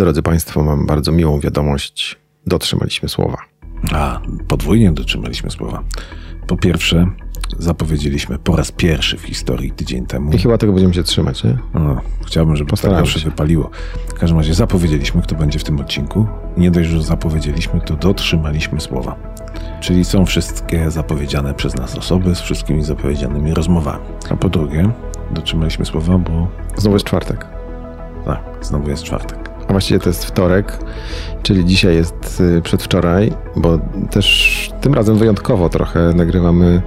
Drodzy Państwo, mam bardzo miłą wiadomość. Dotrzymaliśmy słowa. A, podwójnie dotrzymaliśmy słowa. Po pierwsze, zapowiedzieliśmy po raz pierwszy w historii tydzień temu. I chyba tego będziemy się trzymać, nie? No, chciałbym, żeby Postaramy to się. wypaliło. W każdym razie zapowiedzieliśmy, kto będzie w tym odcinku. Nie dość, że zapowiedzieliśmy, to dotrzymaliśmy słowa. Czyli są wszystkie zapowiedziane przez nas osoby z wszystkimi zapowiedzianymi rozmowami. A po drugie, dotrzymaliśmy słowa, bo Znowu jest czwartek. tak, znowu jest czwartek. A właściwie to jest wtorek, czyli dzisiaj jest y, przedwczoraj, bo też tym razem wyjątkowo trochę nagrywamy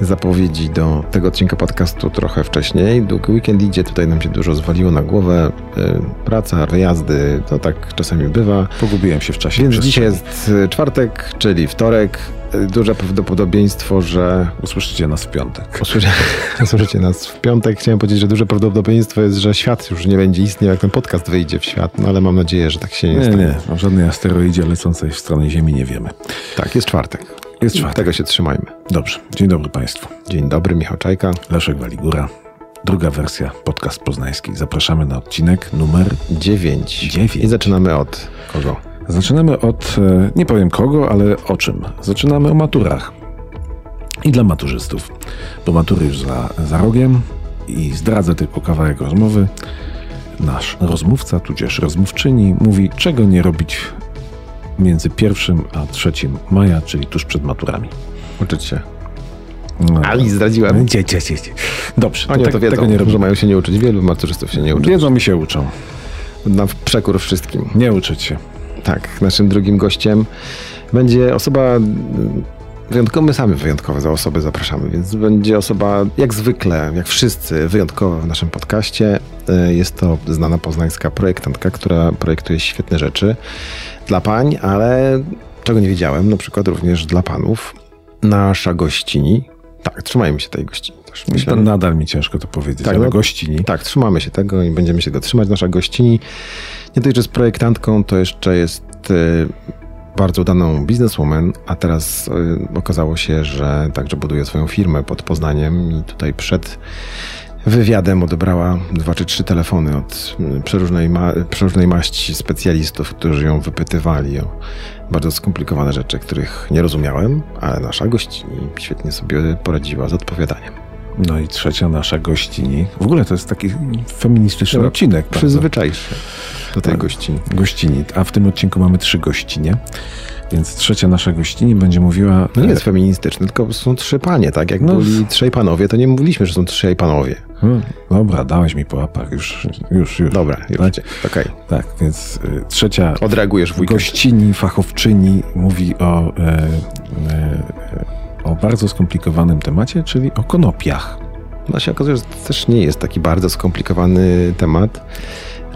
zapowiedzi do tego odcinka podcastu trochę wcześniej. Długi weekend idzie, tutaj nam się dużo zwaliło na głowę. y, Praca, wyjazdy, to tak czasami bywa. Pogubiłem się w czasie. Więc dzisiaj jest y, czwartek, czyli wtorek. Y, Duże prawdopodobieństwo, że Usłyszycie nas w piątek. usłyszy- usłyszycie nas w piątek. Chciałem powiedzieć, że duże prawdopodobieństwo jest, że świat już nie będzie istniał, jak ten podcast wyjdzie w świat, no ale mam nadzieję, że tak się nie, Nie, stanie. nie, o żadnej asteroidzie lecącej w stronę Ziemi nie wiemy. Tak, jest czwartek. Jest czwartek. Tego się trzymajmy. Dobrze, dzień dobry Państwu. Dzień dobry, Michał Czajka. Leszek Waligura. Druga wersja, podcast poznański. Zapraszamy na odcinek numer... Dziewięć. Dziewięć. I zaczynamy od kogo? Zaczynamy od, e, nie powiem kogo, ale o czym. Zaczynamy o maturach. I dla maturzystów. Bo matury już za, za rogiem i zdradzę tylko kawałek rozmowy. Nasz rozmówca, tudzież rozmówczyni mówi, czego nie robić między 1 a 3 maja, czyli tuż przed maturami. Uczyć się. No. Ali, zdradziłem. Cie, cie, cie, cie. Dobrze, Oni tak- to wiedzą, tego nie że robimy. mają się nie uczyć. Wielu maturzystów się nie uczy. Wiedzą mi się uczą. Na przekór wszystkim. Nie uczyć się. Tak, naszym drugim gościem będzie osoba wyjątkowa. My sami wyjątkowe za osoby zapraszamy, więc będzie osoba jak zwykle, jak wszyscy, wyjątkowa w naszym podcaście. E, Jest to znana poznańska projektantka, która projektuje świetne rzeczy dla pań, ale czego nie wiedziałem, na przykład również dla panów. Nasza gościni. Tak, trzymajmy się tej gościni też. Myślę, nadal mi ciężko to powiedzieć, Tak, ale no- gościni. Tak, trzymamy się tego i będziemy się go trzymać. Nasza gościni nie tylko, jest projektantką, to jeszcze jest y, bardzo udaną bizneswoman, a teraz y, okazało się, że także buduje swoją firmę pod Poznaniem i tutaj przed wywiadem odebrała dwa czy trzy telefony od y, przeróżnej, ma- przeróżnej maści specjalistów, którzy ją wypytywali o bardzo skomplikowane rzeczy, których nie rozumiałem, ale nasza gościni świetnie sobie poradziła z odpowiadaniem. No i trzecia nasza gościni. W ogóle to jest taki feministyczny No, odcinek. Przyzwyczaj się do tej Tak. gościni. Gościni. A w tym odcinku mamy trzy gościnie. Więc trzecia nasza gościni będzie mówiła... No nie jest feministyczny, tylko są trzy panie, tak? Jak No. byli trzej panowie, to nie mówiliśmy, że są trzej panowie. Hmm, Dobra, dałeś mi po łapach. Już, już, już. Dobra, już. Tak, Okej. tak więc y, trzecia Odreagujesz w weekend. gościni, fachowczyni mówi o, e, e, o bardzo skomplikowanym temacie, czyli o konopiach. No się okazuje, że to też nie jest taki bardzo skomplikowany temat.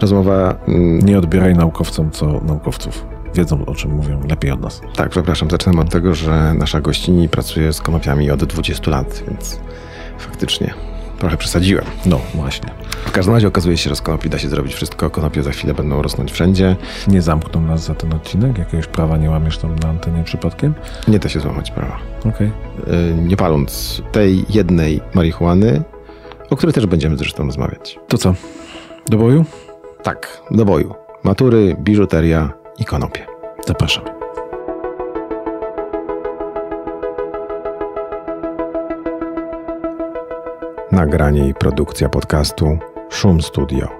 Rozmowa... Mm, Nie odbieraj naukowcom, co naukowców. Wiedzą, o czym mówią lepiej od nas. tak, przepraszam, zaczynam od tego, że nasza gościni pracuje z konopiami od 20 lat, więc faktycznie trochę przesadziłem. No, właśnie. W każdym razie okazuje się, że z konopi da się zrobić wszystko. Konopie za chwilę będą rosnąć wszędzie. Nie zamkną nas za ten odcinek? Jakiegoś prawa nie łamiesz tam na antenie przypadkiem? Nie da się złamać prawa. Okej. Y, Nie paląc tej jednej marihuany, o której też będziemy zresztą rozmawiać. To co? Do boju? Tak, do boju. Matury, biżuteria i konopie. Zapraszam. Nagranie i produkcja podcastu szumstudio.pl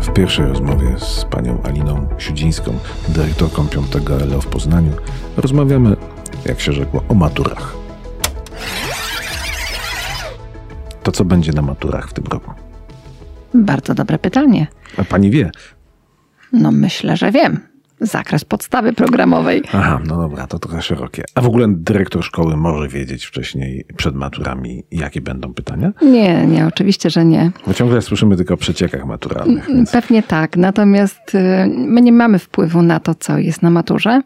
W pierwszej rozmowie z panią Aliną Siudzińską, dyrektorką 5 LO w Poznaniu, rozmawiamy, jak się rzekło, o maturach. To co będzie na maturach w tym roku? Bardzo dobre pytanie. A pani wie? No myślę, że wiem. Zakres podstawy programowej. Aha, no dobra, to trochę szerokie. A w ogóle dyrektor szkoły może wiedzieć wcześniej, przed maturami, jakie będą pytania? Nie, nie, oczywiście, że nie. Bo ciągle słyszymy tylko o przeciekach maturalnych. Więc... Pewnie tak, natomiast y, my nie mamy wpływu na to, co jest na maturze.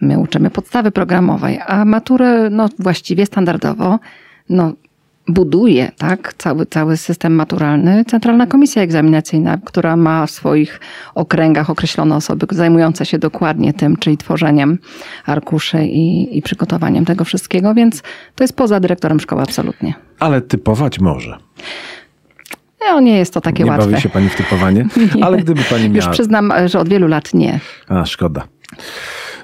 My uczymy podstawy programowej, a maturę no, właściwie standardowo no, buduje tak, cały, cały system maturalny Centralna Komisja Egzaminacyjna, która ma w swoich okręgach określone osoby zajmujące się dokładnie tym, czyli tworzeniem arkuszy i, i przygotowaniem tego wszystkiego, więc to jest poza dyrektorem szkoły absolutnie. Ale typować może. No, nie jest to takie nie łatwe. bawi się pani w typowanie? Nie. Ale gdyby pani miała... Już przyznam, że od wielu lat nie. A, szkoda.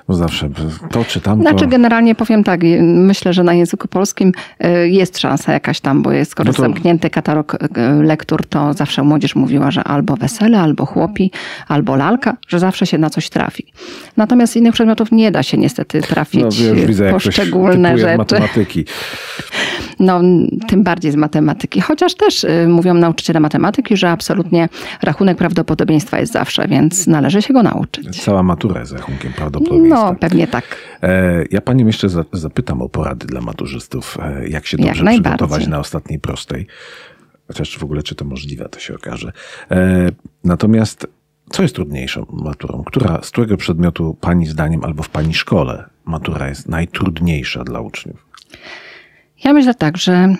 Bo zawsze to czy tamto. Znaczy generalnie powiem tak, myślę, że na języku polskim y, jest szansa jakaś tam, bo jest skoro No to- zamknięty katalog y, lektur, to zawsze młodzież mówiła, że albo wesele, albo chłopi, albo lalka, że zawsze się na coś trafi. Natomiast innych przedmiotów nie da się niestety trafić No, już widzę, poszczególne rzeczy. matematyki. No, tym bardziej z matematyki. Chociaż też y, mówią nauczyciele matematyki, że absolutnie rachunek prawdopodobieństwa jest zawsze, więc należy się go nauczyć. Cała matura jest rachunkiem prawdopodobieństwa. No, pewnie tak. E, Ja panią jeszcze za- zapytam o porady dla maturzystów. E, Jak się Jak dobrze najbardziej. przygotować na ostatniej prostej. Chociaż w ogóle, czy to możliwe, to się okaże. E, Natomiast co jest trudniejszą maturą? Która, z którego przedmiotu pani zdaniem albo w pani szkole matura jest najtrudniejsza dla uczniów? Ja myślę tak, że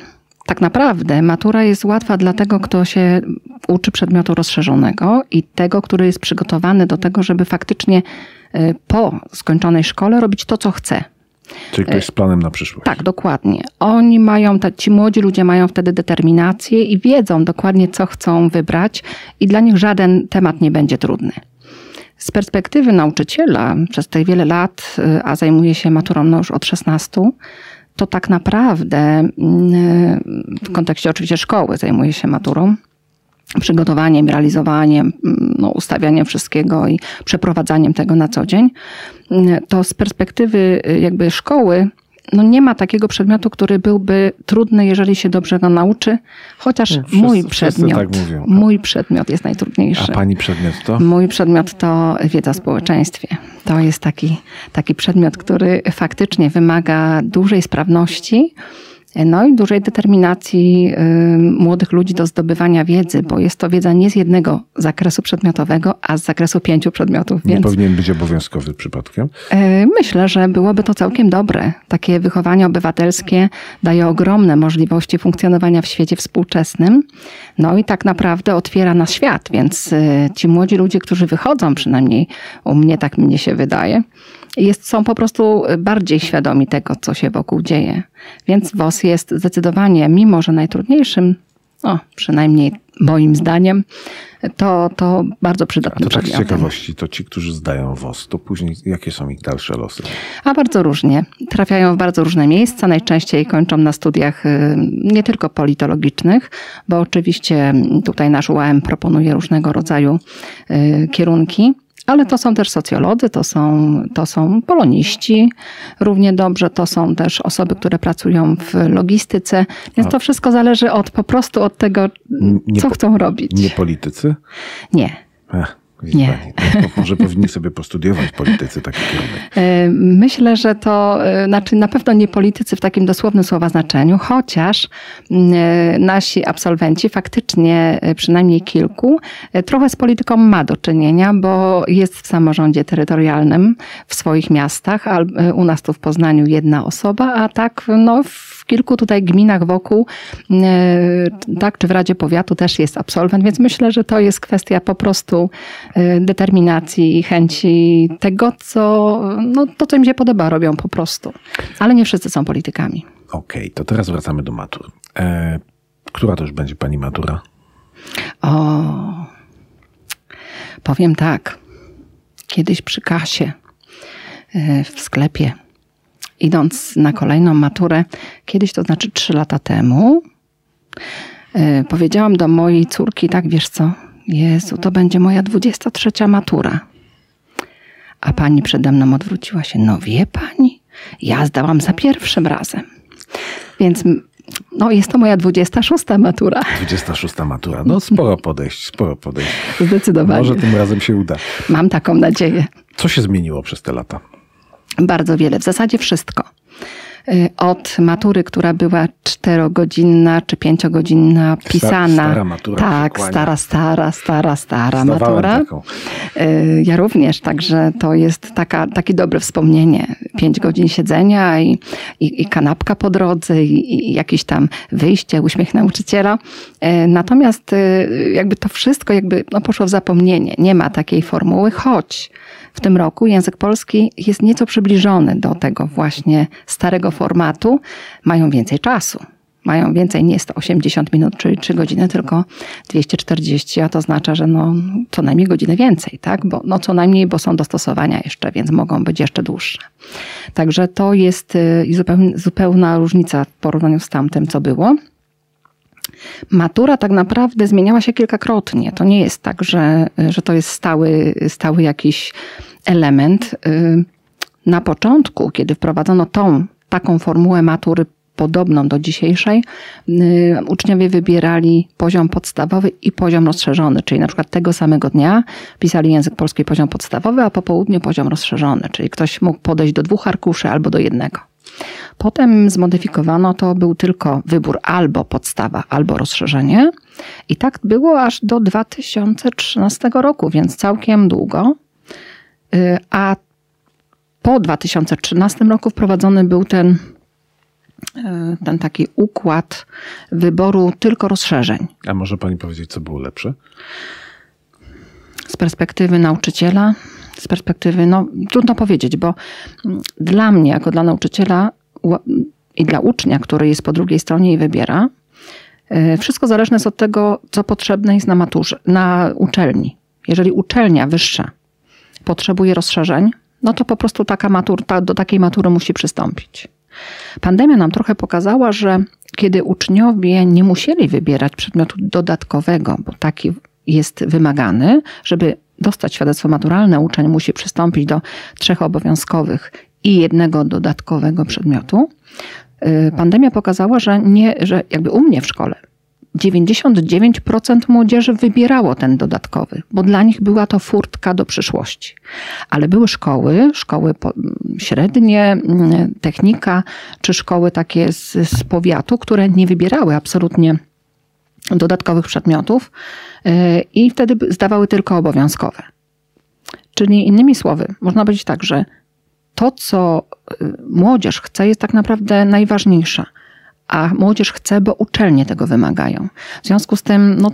tak naprawdę matura jest łatwa dla tego, kto się uczy przedmiotu rozszerzonego i tego, który jest przygotowany do tego, żeby faktycznie po skończonej szkole robić to, co chce. Czyli ktoś z planem na przyszłość? Tak, dokładnie. Oni mają, ci młodzi ludzie mają wtedy determinację i wiedzą dokładnie, co chcą wybrać, i dla nich żaden temat nie będzie trudny. Z perspektywy nauczyciela, przez te wiele lat, y, a zajmuję się maturą no już od 16, to tak naprawdę mm, w kontekście oczywiście szkoły zajmuję się maturą, przygotowaniem, realizowaniem, mm, no, ustawianiem wszystkiego i przeprowadzaniem tego na co dzień, mm, to z perspektywy y, jakby szkoły no nie ma takiego przedmiotu, który byłby trudny, jeżeli się dobrze go nauczy, chociaż wszyscy- mój wszyscy przedmiot, tak mówią. mój przedmiot jest najtrudniejszy. A pani przedmiot to? Mój przedmiot to wiedza o społeczeństwie. To jest taki, taki przedmiot, który faktycznie wymaga dużej sprawności. No i dużej determinacji y, młodych ludzi do zdobywania wiedzy, bo jest to wiedza nie z jednego zakresu przedmiotowego, a z zakresu pięciu przedmiotów. Nie Więc powinien być obowiązkowy przypadkiem? y, myślę, że byłoby to całkiem dobre. Takie wychowanie obywatelskie daje ogromne możliwości funkcjonowania w świecie współczesnym. No i tak naprawdę otwiera nas świat, więc y, ci młodzi ludzie, którzy wychodzą, przynajmniej u mnie tak mnie się wydaje, jest, są po prostu bardziej świadomi tego, co się wokół dzieje. Więc WOS jest zdecydowanie, mimo że najtrudniejszym, o, przynajmniej moim zdaniem, to, to bardzo A przydatnym to tak z ciekawości, to ci, którzy zdają WOS, to później jakie są ich dalsze losy? A bardzo różnie. Trafiają w bardzo różne miejsca. Najczęściej kończą na studiach y, nie tylko politologicznych, bo oczywiście tutaj nasz UAM proponuje różnego rodzaju y, kierunki. Ale to są też socjolodzy, to są, to są poloniści równie dobrze, to są też osoby, które pracują w logistyce, więc to wszystko zależy od po prostu od tego, Nie co chcą robić. Nie politycy? Nie. Widzi Nie. Pani. No, to może powinni sobie postudiować politycy taki kierunek. E, Myślę, że to e, znaczy na pewno nie politycy w takim dosłownym słowa znaczeniu, chociaż e, nasi absolwenci faktycznie, przynajmniej kilku, trochę z polityką ma do czynienia, bo jest w samorządzie terytorialnym w swoich miastach, a u nas tu w Poznaniu jedna osoba, a tak no, w kilku tutaj gminach wokół, e, tak, czy w Radzie Powiatu też jest absolwent, więc myślę, że to jest kwestia po prostu e, determinacji i chęci tego, co, no, to, co im się podoba, robią po prostu. Ale nie wszyscy są politykami. Okej, to teraz wracamy do matur. E, która to już będzie pani matura? O, powiem tak. Kiedyś przy kasie e, w sklepie, idąc na kolejną maturę, kiedyś to znaczy trzy lata temu, e, powiedziałam do mojej córki, tak wiesz co, Jezu, to będzie moja 23 matura. A pani przede mną odwróciła się, no wie pani, ja zdałam za pierwszym razem. Więc no, jest to moja 26 matura. 26 matura. No sporo podejść, sporo podejść. Zdecydowanie. Może tym razem się uda. Mam taką nadzieję. Co się zmieniło przez te lata? Bardzo wiele, w zasadzie wszystko. Y, od matury, która była czterogodzinna czy pięciogodzinna pisana. Stara matura tak, stara, stara, stara, stara Zdawałem matura. taką. Y, Ja również, także to jest taka, takie dobre wspomnienie. Pięć godzin siedzenia i, i, i kanapka po drodze i, i jakieś tam wyjście, uśmiech nauczyciela. Y, Natomiast jakby to wszystko jakby no, poszło w zapomnienie. Nie ma takiej formuły, choć w tym roku język polski jest nieco przybliżony do tego właśnie starego formatu. Mają więcej czasu. Mają więcej, nie 180 minut, czyli 3 godziny, tylko 240, a to oznacza, że no, co najmniej godzinę więcej, tak? Bo, no co najmniej, bo są dostosowania jeszcze, więc mogą być jeszcze dłuższe. Także to jest y, zupełnie, zupełna różnica w porównaniu z tamtym, co było. Matura tak naprawdę zmieniała się kilkakrotnie. To nie jest tak, że, że to jest stały, stały jakiś element. Y, Na początku, kiedy wprowadzono tą taką formułę matury podobną do dzisiejszej, y, uczniowie wybierali poziom podstawowy i poziom rozszerzony, czyli na przykład tego samego dnia pisali język polski poziom podstawowy, a po południu poziom rozszerzony, czyli ktoś mógł podejść do dwóch arkuszy albo do jednego. Potem zmodyfikowano to, był tylko wybór albo podstawa, albo rozszerzenie. I tak było aż do 2013 roku, więc całkiem długo. Y, A po 2013 roku wprowadzony był ten, y, ten taki układ wyboru tylko rozszerzeń. A może pani powiedzieć, co było lepsze? z perspektywy nauczyciela, z perspektywy, no trudno powiedzieć, bo mm, dla mnie, jako dla nauczyciela i dla ucznia, który jest po drugiej stronie i wybiera, y, wszystko zależne jest od tego, co potrzebne jest na maturze, na uczelni. Jeżeli uczelnia wyższa potrzebuje rozszerzeń, no to po prostu taka matur, ta, do takiej matury musi przystąpić. Pandemia nam trochę pokazała, że kiedy uczniowie nie musieli wybierać przedmiotu dodatkowego, bo taki jest wymagany, żeby dostać świadectwo maturalne, uczeń musi przystąpić do trzech obowiązkowych i jednego dodatkowego przedmiotu. Y, Pandemia pokazała, że nie, że jakby u mnie w szkole 99% młodzieży wybierało ten dodatkowy, bo dla nich była to furtka do przyszłości. Ale były szkoły, szkoły średnie, mm, technika, czy szkoły takie z, z powiatu, które nie wybierały absolutnie dodatkowych przedmiotów i wtedy zdawały tylko obowiązkowe. Czyli innymi słowy, można powiedzieć tak, że to, co y, młodzież chce, jest tak naprawdę najważniejsze. A młodzież chce, bo uczelnie tego wymagają. W związku z tym, no,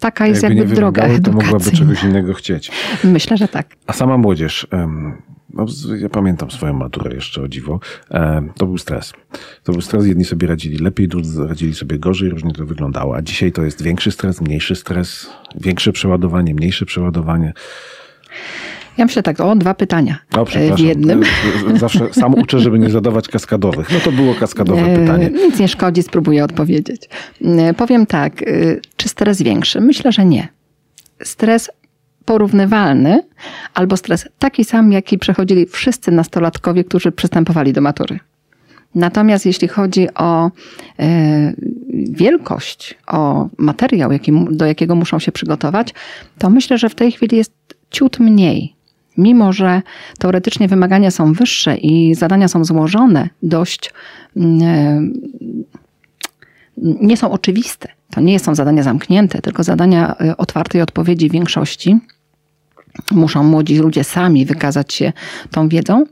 taka jest jakby, nie droga wymagały, to mogłaby edukacyjna. czegoś innego chcieć. Myślę, że tak. A sama młodzież, no, ja pamiętam swoją maturę jeszcze o dziwo, em, to był stres. To był stres, jedni sobie radzili lepiej, drudzy radzili sobie gorzej, różnie to wyglądało. A dzisiaj to jest większy stres, mniejszy stres, większe przeładowanie, mniejsze przeładowanie. Ja myślę tak, o, dwa pytania O, e, w jednym. Z- Zawsze sam uczę, żeby nie zadawać kaskadowych. No to było kaskadowe E, pytanie. Nic nie szkodzi, spróbuję odpowiedzieć. E, Powiem tak, e, czy stres większy? Myślę, że nie. Stres porównywalny albo stres taki sam, jaki przechodzili wszyscy nastolatkowie, którzy przystępowali do matury. Natomiast jeśli chodzi o e, wielkość, o materiał, do jakiego muszą się przygotować, to myślę, że w tej chwili jest ciut mniej. Mimo, że teoretycznie wymagania są wyższe i zadania są złożone dość mm, e, nie są oczywiste. To nie są zadania zamknięte, tylko zadania e, otwartej odpowiedzi w większości. Muszą młodzi ludzie sami wykazać się tą wiedzą,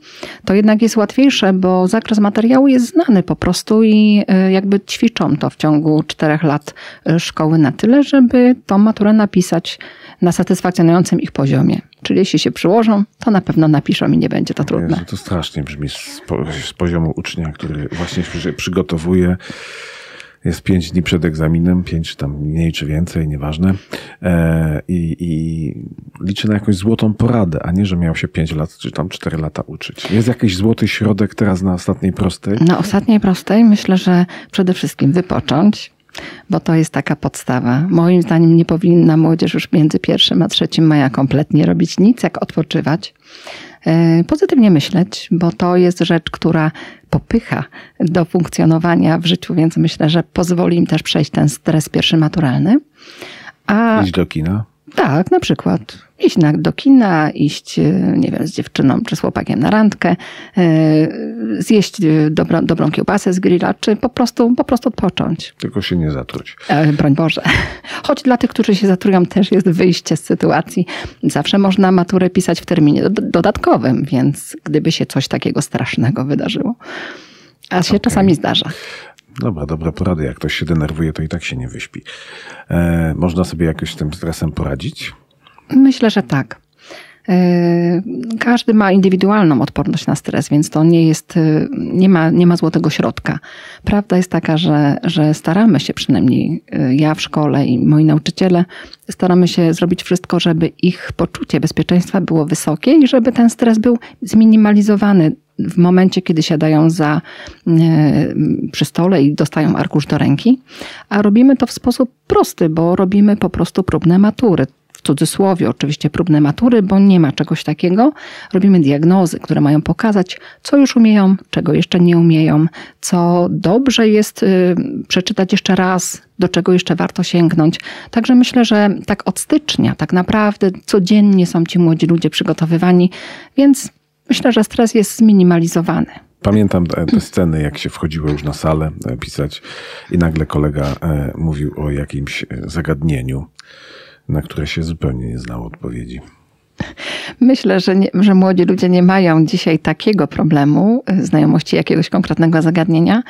to jednak jest łatwiejsze, bo zakres materiału jest znany po prostu i e, jakby ćwiczą to w ciągu czterech lat e, szkoły na tyle, żeby tą maturę napisać na satysfakcjonującym ich poziomie. Czyli jeśli się przyłożą, to na pewno napiszą i nie będzie to trudne. Jezu, to strasznie brzmi z, po, z poziomu ucznia, który właśnie się przygotowuje. Jest pięć dni przed egzaminem, pięć tam mniej czy więcej, nieważne. E, i, I liczy na jakąś złotą poradę, a nie, że miał się pięć lat czy tam cztery lata uczyć. Jest jakiś złoty środek teraz na ostatniej prostej? Na ostatniej prostej myślę, że przede wszystkim wypocząć, bo to jest taka podstawa. Moim zdaniem nie powinna młodzież już między pierwszym a trzecim maja kompletnie robić nic, jak odpoczywać. E, Pozytywnie myśleć, bo to jest rzecz, która popycha do funkcjonowania w życiu, więc myślę, że pozwoli im też przejść ten stres pierwszy maturalny. A Iść do kina? Tak, na przykład iść na, do kina, iść, e, nie wiem, z dziewczyną czy z chłopakiem na randkę, e, zjeść dobro, dobrą kiełbasę z grilla, czy po prostu, po prostu odpocząć. Tylko się nie zatruć. E, broń Boże. Choć dla tych, którzy się zatrują, też jest wyjście z sytuacji. Zawsze można maturę pisać w terminie dodatkowym, więc gdyby się coś takiego strasznego wydarzyło. A się okay. czasami zdarza. Dobra, dobre porady. Jak ktoś się denerwuje, to i tak się nie wyśpi. E, można sobie jakoś z tym stresem poradzić? Myślę, że tak. E, każdy ma indywidualną odporność na stres, więc to nie jest, e, nie ma, nie ma złotego środka. Prawda jest taka, że, że staramy się przynajmniej e, ja w szkole i moi nauczyciele staramy się zrobić wszystko, żeby ich poczucie bezpieczeństwa było wysokie i żeby ten stres był zminimalizowany w momencie, kiedy siadają za, przy stole i dostają arkusz do ręki, a robimy to w sposób prosty, bo robimy po prostu próbne matury cudzysłowie oczywiście próbne matury, bo nie ma czegoś takiego. Robimy diagnozy, które mają pokazać, co już umieją, czego jeszcze nie umieją, co dobrze jest y, przeczytać jeszcze raz, do czego jeszcze warto sięgnąć. Także myślę, że tak od stycznia tak naprawdę codziennie są ci młodzi ludzie przygotowywani, więc myślę, że stres jest zminimalizowany. Pamiętam te sceny, jak się wchodziło już na salę e, pisać i nagle kolega e, mówił o jakimś e, zagadnieniu na które się zupełnie nie znało odpowiedzi. Myślę, że, nie, że młodzi ludzie nie mają dzisiaj takiego problemu, y, znajomości jakiegoś konkretnego zagadnienia,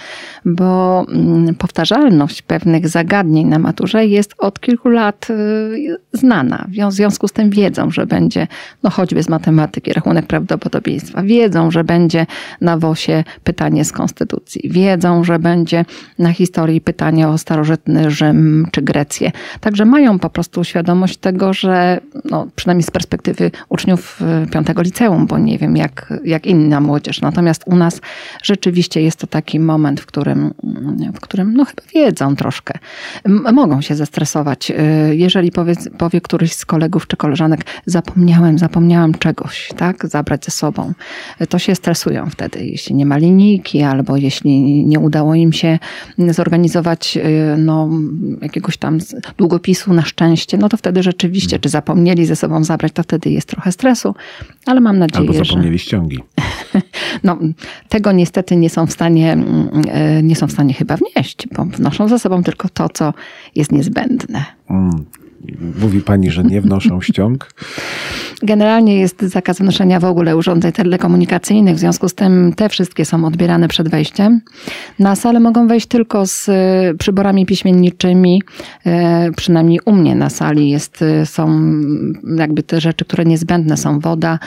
bo mm, powtarzalność pewnych zagadnień na maturze jest od kilku lat y, znana. W związku z tym wiedzą, że będzie, no choćby z matematyki, rachunek prawdopodobieństwa, wiedzą, że będzie na WOSie pytanie z konstytucji, wiedzą, że będzie na historii pytanie o starożytny Rzym czy Grecję. Także mają po prostu świadomość tego, że no, przynajmniej z perspektywy uczniów y, piątego liceum, bo nie wiem jak, jak inna młodzież. Natomiast u nas rzeczywiście jest to taki moment, w którym, w którym no chyba wiedzą troszkę. Mogą się zestresować. Y, jeżeli powie, powie któryś z kolegów czy koleżanek, zapomniałem, zapomniałam czegoś, tak, zabrać ze sobą, to się stresują wtedy. Jeśli nie ma linijki, albo jeśli nie udało im się zorganizować y, no, jakiegoś tam długopisu na szczęście, no to wtedy rzeczywiście, czy zapomnieli ze sobą zabrać, to wtedy jest trochę stresu, ale mam nadzieję, Albo zapomnieli że... ściągi. No, tego niestety nie są w stanie, mm, e, nie są w stanie chyba wnieść, bo wnoszą ze sobą tylko to, co jest niezbędne. Mm. Mówi pani, że nie wnoszą ściąg? Generalnie jest zakaz wnoszenia w ogóle urządzeń telekomunikacyjnych, w związku z tym te wszystkie są odbierane przed wejściem. Na salę mogą wejść tylko z e, przyborami piśmienniczymi, e, przynajmniej u mnie na sali jest, e, są jakby te rzeczy, które niezbędne są woda,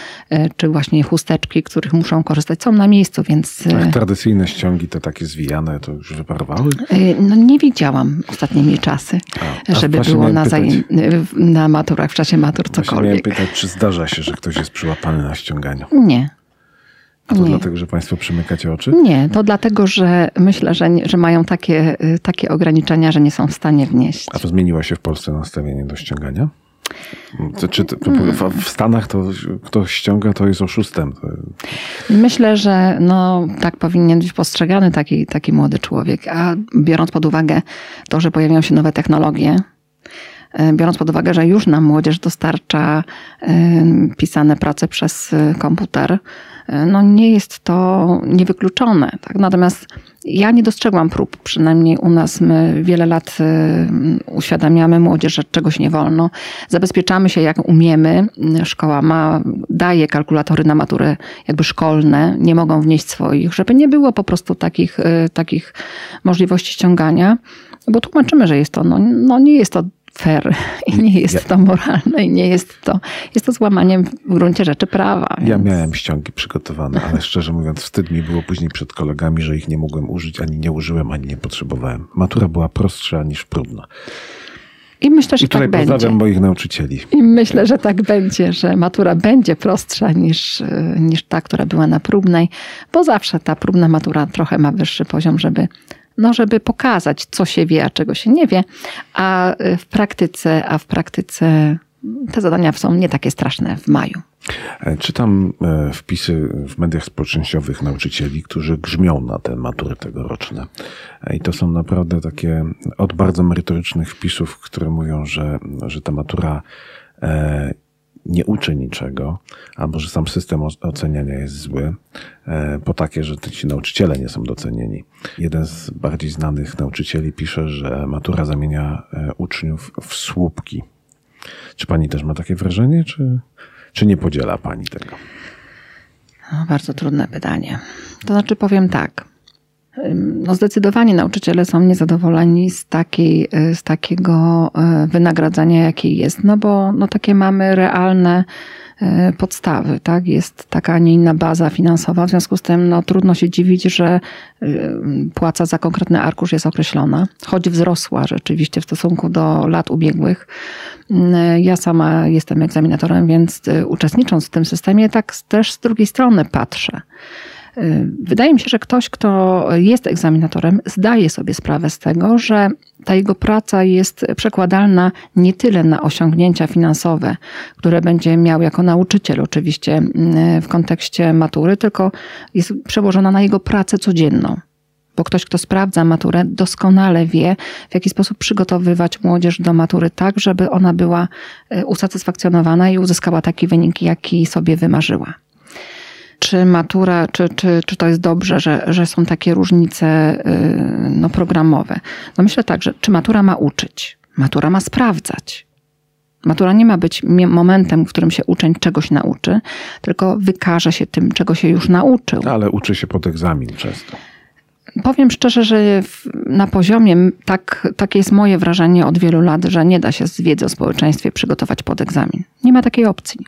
czy właśnie chusteczki, których muszą korzystać, są na miejscu, więc... Tak, tradycyjne ściągi te takie zwijane, to już wyparowały? No nie widziałam ostatnimi czasy, a, żeby było na, zaj- na maturach, w czasie matur cokolwiek. Miałem pytać, czy zdarza się, że ktoś jest przyłapany na ściąganiu? Nie. A to nie. dlatego, że Państwo przymykacie oczy? Nie, to dlatego, że myślę, że, że mają takie, y, takie ograniczenia, że nie są w stanie wnieść. A to zmieniło się w Polsce nastawienie do ściągania? To, czy to, w Stanach to kto ściąga, to jest oszustem. Myślę, że no, tak powinien być postrzegany taki, taki młody człowiek. A biorąc pod uwagę to, że pojawiają się nowe technologie, biorąc pod uwagę, że już nam młodzież dostarcza e, pisane prace przez e, komputer, no nie jest to niewykluczone. Tak? Natomiast ja nie dostrzegłam prób, przynajmniej u nas my wiele lat uświadamiamy młodzież, że czegoś nie wolno. Zabezpieczamy się jak umiemy. Szkoła ma, daje kalkulatory na maturę jakby szkolne, nie mogą wnieść swoich, żeby nie było po prostu takich, takich możliwości ściągania, bo tłumaczymy, że jest to, no, no nie jest to fair i nie jest ja, to moralne i nie jest to, jest to złamaniem w gruncie rzeczy prawa. Więc... Ja miałem ściągi przygotowane, ale szczerze mówiąc wstyd mi było później przed kolegami, że ich nie mogłem użyć, ani nie użyłem, ani nie potrzebowałem. Matura była prostsza niż próbna. I myślę, że I tutaj tak pozdrawiam będzie. moich nauczycieli. I myślę, że tak będzie, że matura będzie prostsza niż, niż ta, która była na próbnej, bo zawsze ta próbna matura trochę ma wyższy poziom, żeby no żeby pokazać, co się wie, a czego się nie wie, a w praktyce, a w praktyce te zadania są nie takie straszne w maju. E, czytam e, wpisy w mediach społecznościowych nauczycieli, którzy grzmią na te matury tegoroczne. E, I to są naprawdę takie od bardzo merytorycznych wpisów, które mówią, że, że ta matura nie uczy niczego, albo że sam system oceniania jest zły, e, po takie, że ci nauczyciele nie są docenieni. Jeden z bardziej znanych nauczycieli pisze, że matura zamienia e, uczniów w słupki. Czy pani też ma takie wrażenie, czy, czy nie podziela pani tego? No, bardzo trudne pytanie. To znaczy powiem tak. No zdecydowanie nauczyciele są niezadowoleni z, takiej, y, z takiego y, wynagradzania, jakie jest, no bo no takie mamy realne y, podstawy, tak? Jest taka, a nie inna baza finansowa, w związku z tym no, trudno się dziwić, że płaca za konkretny arkusz jest określona, choć wzrosła rzeczywiście w stosunku do lat ubiegłych. Ja sama jestem egzaminatorem, więc uczestnicząc w tym systemie, tak też z drugiej strony patrzę. Wydaje mi się, że ktoś, kto jest egzaminatorem, zdaje sobie sprawę z tego, że ta jego praca jest przekładalna nie tyle na osiągnięcia finansowe, które będzie miał jako nauczyciel, oczywiście mm, w kontekście matury, tylko jest przełożona na jego pracę codzienną. Bo ktoś, kto sprawdza maturę, doskonale wie, w jaki sposób przygotowywać młodzież do matury tak, żeby ona była e, usatysfakcjonowana i uzyskała taki wynik, jaki sobie wymarzyła czy matura, czy, czy, czy to jest dobrze, że, że są takie różnice y, no, programowe. No myślę tak, że czy matura ma uczyć? Matura ma sprawdzać. Matura nie ma być momentem, w którym się uczeń czegoś nauczy, tylko wykaże się tym, czego się już nauczył. Ale uczy się pod egzamin często. Powiem szczerze, że na poziomie, tak, takie jest moje wrażenie od wielu lat, że nie da się z wiedzy o społeczeństwie przygotować pod egzamin. Nie ma takiej opcji.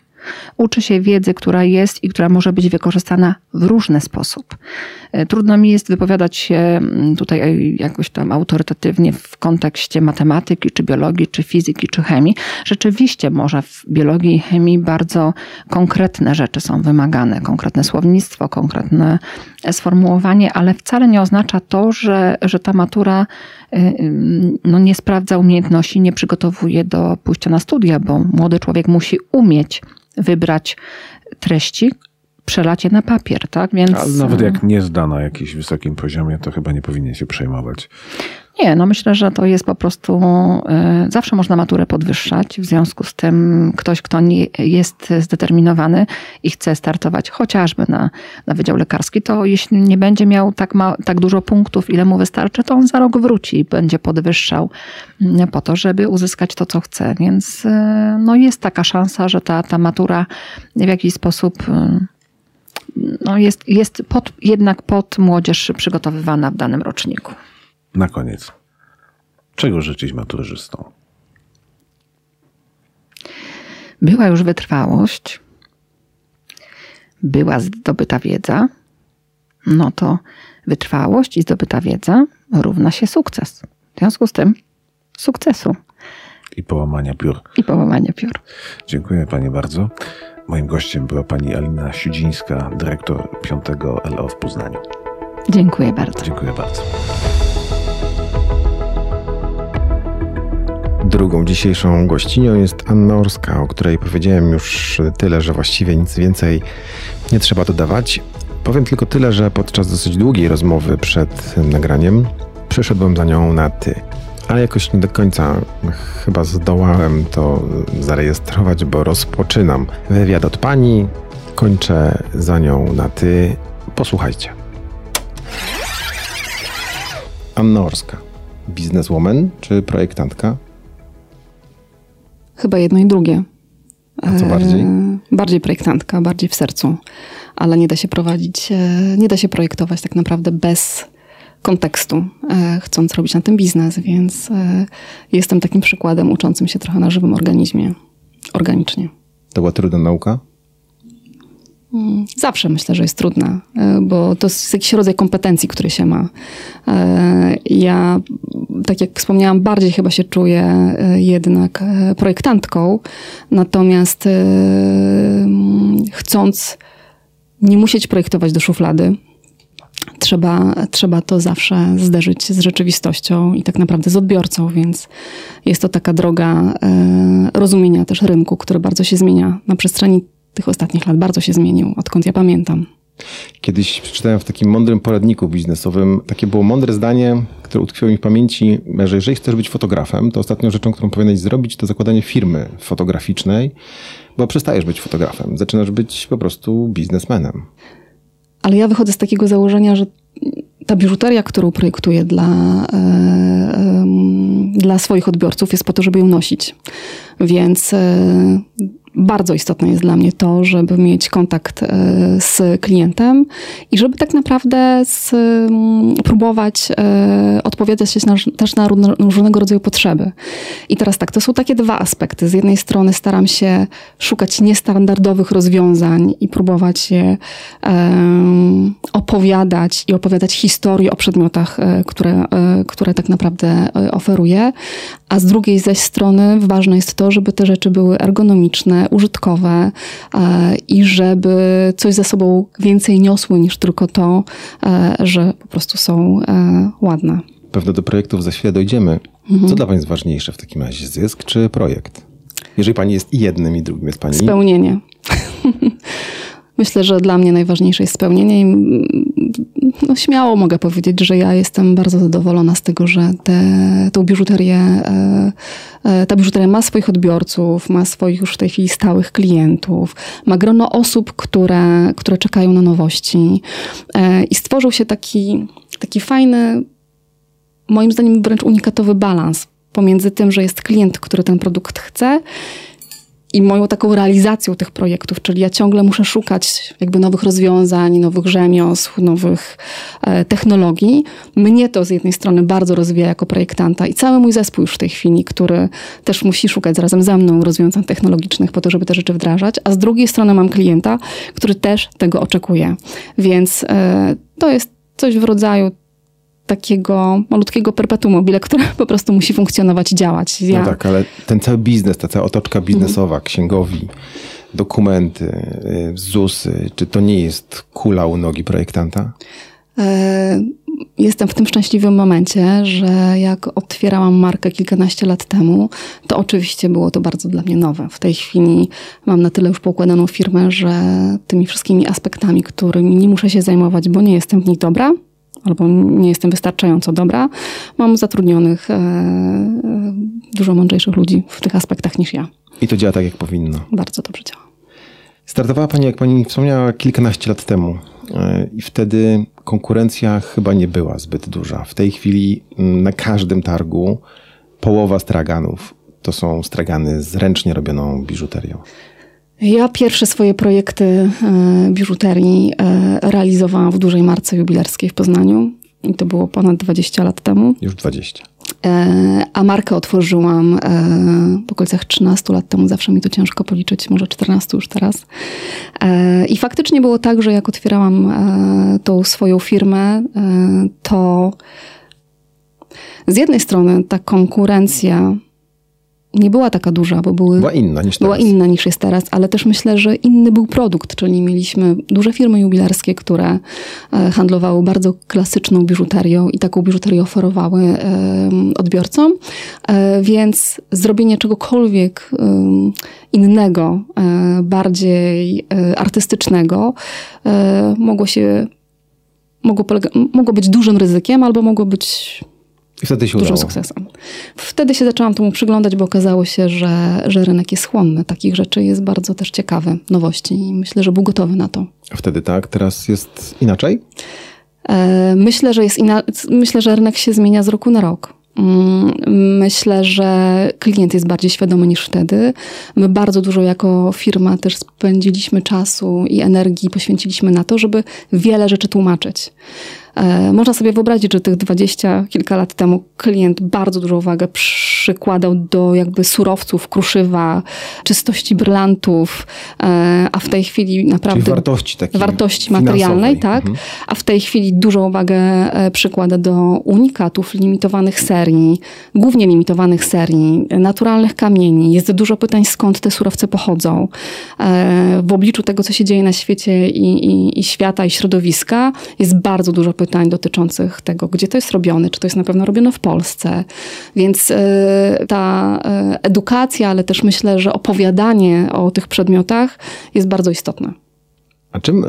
Uczy się wiedzy, która jest i która może być wykorzystana w różny sposób. E, trudno mi jest wypowiadać się mm, tutaj jakoś tam autorytatywnie w kontekście matematyki, czy biologii, czy fizyki, czy chemii. Rzeczywiście może w biologii i chemii bardzo konkretne rzeczy są wymagane, konkretne słownictwo, konkretne sformułowanie, ale wcale nie oznacza to, że, że ta matura y, no, nie sprawdza umiejętności, nie przygotowuje do pójścia na studia, bo młody człowiek musi umieć wybrać treści, przelać je na papier, tak? Więc... Ale nawet jak nie zda na jakimś wysokim poziomie, to chyba nie powinien się przejmować. Nie, no myślę, że to jest po prostu, y, zawsze można maturę podwyższać, w związku z tym ktoś, kto nie jest zdeterminowany i chce startować chociażby na, na Wydział Lekarski, to jeśli nie będzie miał tak, ma, tak dużo punktów, ile mu wystarczy, to on za rok wróci i będzie podwyższał mm, po to, żeby uzyskać to, co chce. Więc y, no jest taka szansa, że ta, ta matura w jakiś sposób y, no jest, jest pod, jednak pod młodzież przygotowywana w danym roczniku. Na koniec. Czego życzyć maturzystom? Była już wytrwałość, była zdobyta wiedza, no to wytrwałość i zdobyta wiedza równa się sukces. W związku z tym sukcesu. I połamania piór. I połamania piór. Dziękuję Pani bardzo. Moim gościem była Pani Alina Siudzińska, dyrektor 5 LO w Poznaniu. Dziękuję bardzo. Dziękuję bardzo. Drugą dzisiejszą gościnią jest Anna Orska, o której powiedziałem już tyle, że właściwie nic więcej nie trzeba dodawać. Powiem tylko tyle, że podczas dosyć długiej rozmowy przed nagraniem przeszedłem za nią na ty. Ale jakoś nie do końca chyba zdołałem to zarejestrować, bo rozpoczynam wywiad od pani, kończę za nią na ty. Posłuchajcie. Anna Orska. Bizneswoman czy projektantka? Chyba jedno i drugie. A co bardziej? E, bardziej projektantka, bardziej w sercu, ale nie da się prowadzić, e, nie da się projektować tak naprawdę bez kontekstu, e, chcąc robić na tym biznes, więc jestem takim przykładem uczącym się trochę na żywym organizmie, organicznie. To była trudna nauka? Mm, zawsze myślę, że jest trudna, bo to jest jakiś rodzaj kompetencji, który się ma. Ja, tak jak wspomniałam, bardziej chyba się czuję e, jednak projektantką, natomiast mm, chcąc nie musieć projektować do szuflady, trzeba, trzeba to zawsze zderzyć z rzeczywistością i tak naprawdę z odbiorcą, więc jest to taka droga rozumienia też rynku, który bardzo się zmienia na przestrzeni tych ostatnich lat bardzo się zmienił, odkąd ja pamiętam. Kiedyś przeczytałem w takim mądrym poradniku biznesowym, takie było mądre zdanie, które utkwiło mi w pamięci, że jeżeli chcesz być fotografem, to ostatnią rzeczą, którą powinieneś zrobić, to zakładanie firmy fotograficznej, bo przestajesz być fotografem, zaczynasz być po prostu biznesmenem. Ale ja wychodzę z takiego założenia, że ta biżuteria, którą projektuję dla, e, dla swoich odbiorców, jest po to, żeby ją nosić. Więc e, bardzo istotne jest dla mnie to, żeby mieć kontakt e, z klientem i żeby tak naprawdę z, próbować e, odpowiadać na, też na różnego rodzaju potrzeby. I teraz tak, to są takie dwa aspekty. Z jednej strony staram się szukać niestandardowych rozwiązań i próbować je um, opowiadać i opowiadać historię o przedmiotach, które, które tak naprawdę oferuję, a z drugiej zaś strony ważne jest to, żeby te rzeczy były ergonomiczne, użytkowe e, i żeby coś ze sobą więcej niosły niż tylko to, e, że po prostu są e, ładne. Pewno do projektów za chwilę dojdziemy. Mhm. Co dla Pani jest ważniejsze w takim razie, zysk czy projekt? Jeżeli Pani jest i jednym, i drugim, jest Pani... Spełnienie. Myślę, że dla mnie najważniejsze jest spełnienie i no, śmiało mogę powiedzieć, że ja jestem bardzo zadowolona z tego, że te, tą biżuterię, e, e, ta biżuteria ma swoich odbiorców, ma swoich już w tej chwili stałych klientów, ma grono osób, które, które czekają na nowości e, i stworzył się taki, taki fajny, moim zdaniem wręcz unikatowy balans pomiędzy tym, że jest klient, który ten produkt chce i moją taką realizacją tych projektów, czyli ja ciągle muszę szukać jakby nowych rozwiązań, nowych rzemiosł, nowych e, technologii. Mnie to z jednej strony bardzo rozwija jako projektanta i cały mój zespół już w tej chwili, który też musi szukać razem ze mną rozwiązań technologicznych po to, żeby te rzeczy wdrażać, a z drugiej strony mam klienta, który też tego oczekuje. Więc e, to jest coś w rodzaju takiego malutkiego perpetuum mobile, które po prostu musi funkcjonować i działać. Ja... No tak, ale ten cały biznes, ta cała otoczka biznesowa, mhm. księgowi, dokumenty, y, ZUSy, czy to nie jest kula u nogi projektanta? E, jestem w tym szczęśliwym momencie, że jak otwierałam markę kilkanaście lat temu, to oczywiście było to bardzo dla mnie nowe. W tej chwili mam na tyle już poukładaną firmę, że tymi wszystkimi aspektami, którymi nie muszę się zajmować, bo nie jestem w nich dobra, albo nie jestem wystarczająco dobra, mam zatrudnionych e, e, dużo mądrzejszych ludzi w tych aspektach niż ja. I to działa tak, jak powinno. Bardzo dobrze działa. Startowała Pani, jak Pani wspomniała, kilkanaście lat temu. E, I wtedy konkurencja chyba nie była zbyt duża. W tej chwili mm, na każdym targu połowa straganów to są stragany z ręcznie robioną biżuterią. Ja pierwsze swoje projekty e, biżuterii e, realizowałam w dużej marce jubilerskiej w Poznaniu. I to było ponad 20 lat temu. Już 20. E, a markę otworzyłam w okolicach 13 lat temu. Zawsze mi to ciężko policzyć, może 14 już teraz. I faktycznie było tak, że jak otwierałam tą swoją firmę, to z jednej strony ta konkurencja nie była taka duża, bo były, była inna niż była inna niż jest teraz, ale też myślę, że inny był produkt, czyli mieliśmy duże firmy jubilerskie, które e, handlowały bardzo klasyczną biżuterią i taką biżuterię oferowały odbiorcom, e, więc zrobienie czegokolwiek innego, e, bardziej artystycznego mogło się mogło, polega, mogło być dużym ryzykiem albo mogło być i wtedy się dużym udało. sukcesem. Wtedy się zaczęłam temu przyglądać, bo okazało się, że, że rynek jest chłonny. Takich rzeczy jest bardzo też ciekawy, nowości i myślę, że był gotowy na to. A wtedy tak, teraz jest inaczej? E, myślę, że jest ina- myślę, że rynek się zmienia z roku na rok. Mm, myślę, że klient jest bardziej świadomy niż wtedy. My bardzo dużo jako firma też spędziliśmy czasu i energii, poświęciliśmy na to, żeby wiele rzeczy tłumaczyć. E, można sobie wyobrazić, że tych dwadzieścia kilka lat temu klient bardzo dużą uwagę przykładał do jakby surowców, kruszywa, czystości brylantów, e, a w tej chwili naprawdę... Czyli wartości takiej Wartości materialnej, tak. Mhm. A w tej chwili dużą uwagę e, przykłada do unikatów limitowanych serii, głównie limitowanych serii, naturalnych kamieni. Jest dużo pytań, skąd te surowce pochodzą. W obliczu tego, co się dzieje na świecie i, i, i świata, i środowiska, jest bardzo dużo pytań dotyczących tego, gdzie to jest robione, czy to jest na pewno robione w Polsce. Więc e, ta e, edukacja, ale też myślę, że opowiadanie o tych przedmiotach jest bardzo istotne. A czym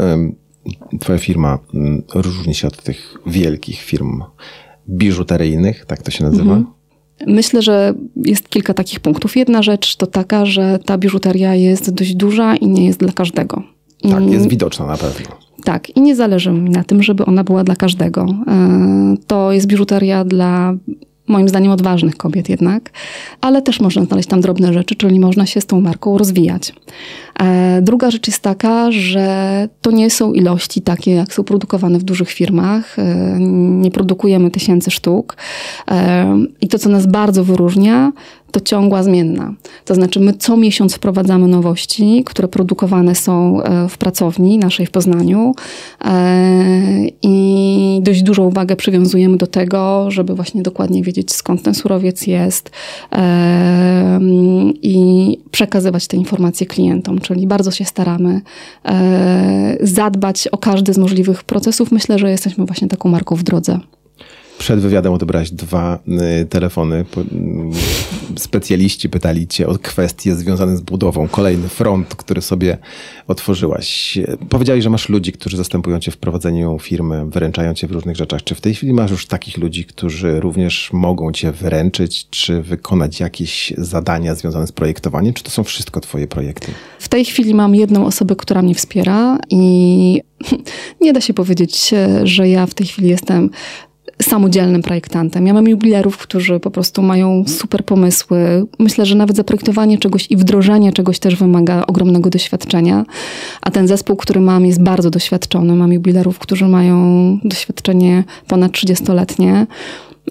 Twoja firma różni się od tych wielkich firm biżuteryjnych, tak to się nazywa? Mhm. Myślę, że jest kilka takich punktów. Jedna rzecz to taka, że ta biżuteria jest dość duża i nie jest dla każdego. Tak, jest widoczna na pewno. Tak, i nie zależy mi na tym, żeby ona była dla każdego. E, to jest biżuteria dla moim zdaniem odważnych kobiet jednak, ale też można znaleźć tam drobne rzeczy, czyli można się z tą marką rozwijać. E, druga rzecz jest taka, że to nie są ilości takie, jak są produkowane w dużych firmach. E, nie produkujemy tysięcy sztuk. I to, co nas bardzo wyróżnia, to ciągła zmienna. To znaczy, my co miesiąc wprowadzamy nowości, które produkowane są e, w pracowni naszej w Poznaniu e, i dość dużą uwagę przywiązujemy do tego, żeby właśnie dokładnie wiedzieć, skąd ten surowiec jest e, i przekazywać te informacje klientom. Czyli bardzo się staramy zadbać o każdy z możliwych procesów. Myślę, że jesteśmy właśnie taką marką w drodze. Przed wywiadem odebrałeś dwa y, telefony. Specjaliści pytali cię o kwestie związane z budową. Kolejny front, który sobie otworzyłaś. Powiedziałeś, że masz ludzi, którzy zastępują cię w prowadzeniu firmy, wyręczają cię w różnych rzeczach. Czy w tej chwili masz już takich ludzi, którzy również mogą cię wyręczyć, czy wykonać jakieś zadania związane z projektowaniem? Czy to są wszystko twoje projekty? W tej chwili mam jedną osobę, która mnie wspiera i nie da się powiedzieć, że ja w tej chwili jestem samodzielnym projektantem. Ja mam jubilerów, którzy po prostu mają super pomysły. Myślę, że nawet zaprojektowanie czegoś i wdrożenie czegoś też wymaga ogromnego doświadczenia. A ten zespół, który mam, jest bardzo doświadczony. Mam jubilerów, którzy mają doświadczenie ponad 30-letnie.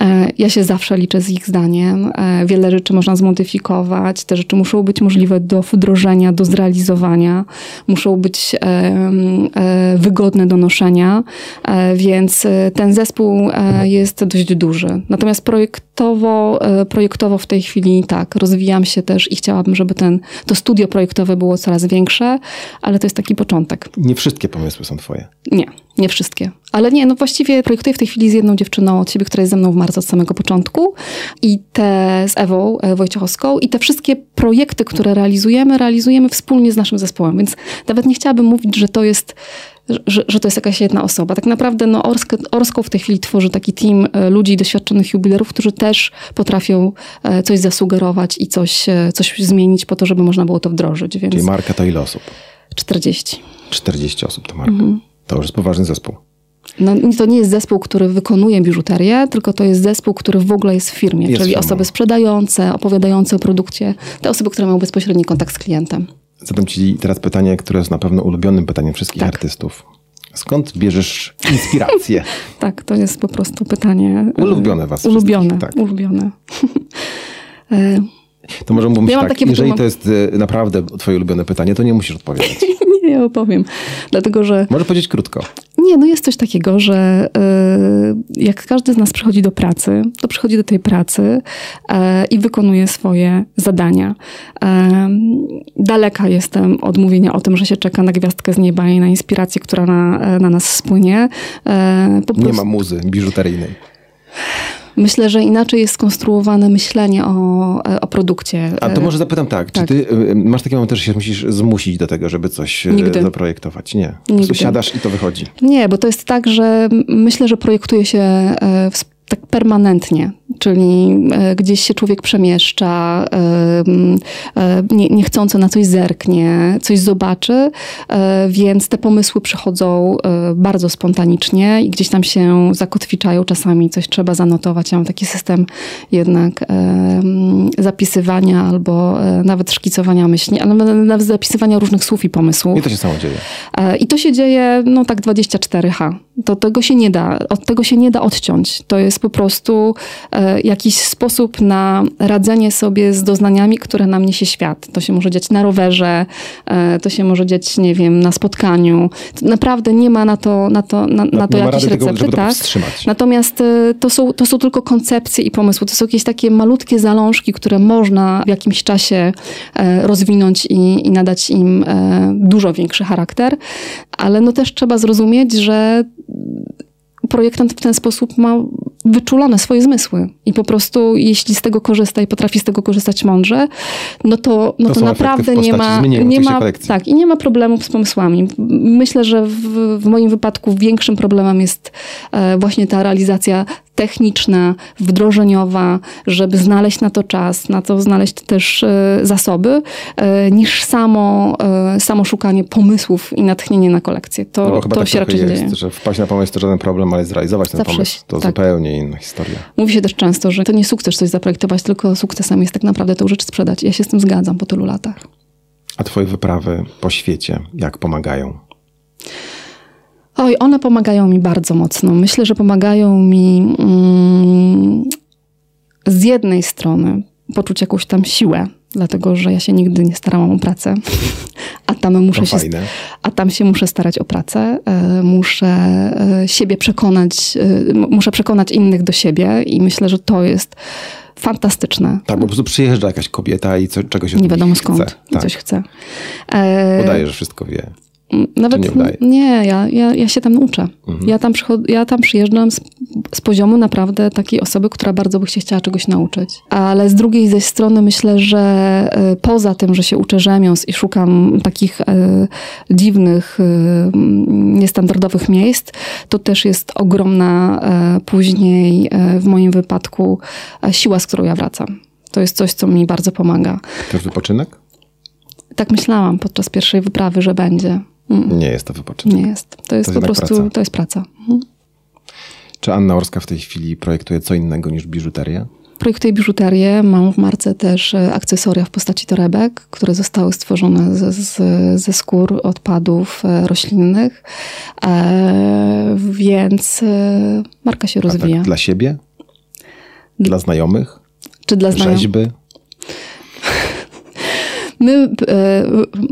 E, ja się zawsze liczę z ich zdaniem. E, wiele rzeczy można zmodyfikować. Te rzeczy muszą być możliwe do wdrożenia, do zrealizowania. Muszą być e, wygodne do noszenia, więc ten zespół jest dość duży. Natomiast projektowo, projektowo w tej chwili tak, rozwijam się też i chciałabym, żeby ten, to studio projektowe było coraz większe, ale to jest taki początek. Nie wszystkie pomysły są twoje. Nie, nie wszystkie. Ale nie, no właściwie projektuję w tej chwili z jedną dziewczyną od siebie, która jest ze mną w marcu od samego początku i te z Ewą e, Wojciechowską i te wszystkie projekty, które realizujemy, realizujemy wspólnie z naszym zespołem, więc nawet nie chciałabym mówić, że to jest że, że to jest jakaś jedna osoba. Tak naprawdę no, Orsko, Orsko w tej chwili tworzy taki team e, ludzi, doświadczonych jubilerów, którzy też potrafią e, coś zasugerować i coś, coś zmienić po to, żeby można było to wdrożyć. Więc... Czyli marka to ile osób? 40. 40 osób to marka. Mhm. To już jest poważny zespół. No, to nie jest zespół, który wykonuje biżuterię, tylko to jest zespół, który w ogóle jest w firmie, jest czyli firmą. osoby sprzedające, opowiadające o produkcie, te osoby, które mają bezpośredni kontakt z klientem. Zadam Ci teraz pytanie, które jest na pewno ulubionym pytaniem wszystkich tak. artystów. Skąd bierzesz inspirację? tak, to jest po prostu pytanie. E, ulubione Was. Ulubione, tak. ulubione. E, to może mówić ja tak, jeżeli to jest e, naprawdę twoje ulubione pytanie, to nie musisz odpowiadać. nie opowiem, dlatego że... Może powiedzieć krótko. Nie, no jest coś takiego, że y, jak każdy z nas przychodzi do pracy, to przychodzi do tej pracy y, i wykonuje swoje zadania. Y, daleka jestem od mówienia o tym, że się czeka na gwiazdkę z nieba i na inspirację, która na, na nas spłynie. Nie ma muzy biżuteryjnej. Myślę, że inaczej jest skonstruowane myślenie o, o produkcie. A to może zapytam tak, tak. czy ty y, masz taki moment, że się musisz zmusić do tego, żeby coś Nigdy. zaprojektować? Nie. Prostu siadasz i to wychodzi. Nie, bo to jest tak, że myślę, że projektuje się e, tak permanentnie, czyli e, gdzieś się człowiek przemieszcza, e, e, nie, niechcąco na coś zerknie, coś zobaczy, więc te pomysły przychodzą bardzo spontanicznie i gdzieś tam się zakotwiczają. Czasami coś trzeba zanotować. Ja mam taki system jednak zapisywania albo nawet szkicowania myśli, ale nawet zapisywania różnych słów i pomysłów. I to się samo dzieje. I to się dzieje, no tak 24H. To tego się nie da, od tego się nie da odciąć. To jest po prostu e, jakiś sposób na radzenie sobie z doznaniami, które nam niesie świat. To się może dziać na rowerze, e, to się może dziać, nie wiem, na spotkaniu. Naprawdę nie ma na to, na to, na, na to jakieś recepty. Tego, tak? Natomiast e, to są, to są tylko koncepcje i pomysły. To są jakieś takie malutkie zalążki, które można w jakimś czasie rozwinąć i, i nadać im dużo większy charakter. Ale no też trzeba zrozumieć, że projektant w ten sposób ma wyczulone swoje zmysły i po prostu jeśli z tego korzysta i potrafi z tego korzystać mądrze, no to, no to, to naprawdę nie ma, nie ma tak, i nie ma problemów z pomysłami. Myślę, że w, w moim wypadku większym problemem jest e, właśnie ta realizacja techniczna, wdrożeniowa, żeby znaleźć na to czas, na to znaleźć też e, zasoby, e, niż samo, e, samo szukanie pomysłów i natchnienie na kolekcję. To, No to tak się raczej jest, dzieje. że wpaść na pomysł to żaden problem, ale zrealizować ten Zawsze pomysł to tak. zupełnie inna historia. Mówi się też często, że to nie sukces coś zaprojektować, tylko sukcesem jest tak naprawdę tę rzecz sprzedać. Ja się z tym zgadzam po tylu latach. A twoje wyprawy po świecie, jak pomagają? Oj, one pomagają mi bardzo mocno. Myślę, że pomagają mi mm, z jednej strony poczuć jakąś tam siłę, dlatego że ja się nigdy nie starałam o pracę, a tam muszę To się, fajne. a tam się muszę starać o pracę. e, Muszę e, siebie przekonać, e, muszę przekonać innych do siebie i myślę, że to jest fantastyczne. Tak, bo po prostu przyjeżdża jakaś kobieta i co, czegoś od Nie wiadomo skąd chce. i Tak. coś chce. E, Udaje, że wszystko wie. Nawet nie udaje? nie, ja, ja, ja się tam uczę. Ja, tam przychod- ja tam przyjeżdżam z, z poziomu naprawdę takiej osoby, która bardzo by się chciała czegoś nauczyć. Ale z drugiej ze strony myślę, że e, poza tym, że się uczę rzemiosł i szukam takich e, dziwnych, e, niestandardowych miejsc, to też jest ogromna e, później e, w moim wypadku e, siła, z którą ja wracam. To jest coś, co mi bardzo pomaga. Też wypoczynek? Tak myślałam podczas pierwszej wyprawy, że będzie. Mm. Nie jest to wypoczynek. Nie jest. To jest To po prostu, praca. to jest praca. Mhm. Czy Anna Orska w tej chwili projektuje co innego niż biżuterię? Projektuję biżuterię, mam w marce też e, akcesoria w postaci torebek, które zostały stworzone ze, z, ze skór odpadów e, roślinnych, e, więc e, marka się A rozwija. tak dla siebie? Dla znajomych? Czy dla znajomych? Rzeźby? My, e,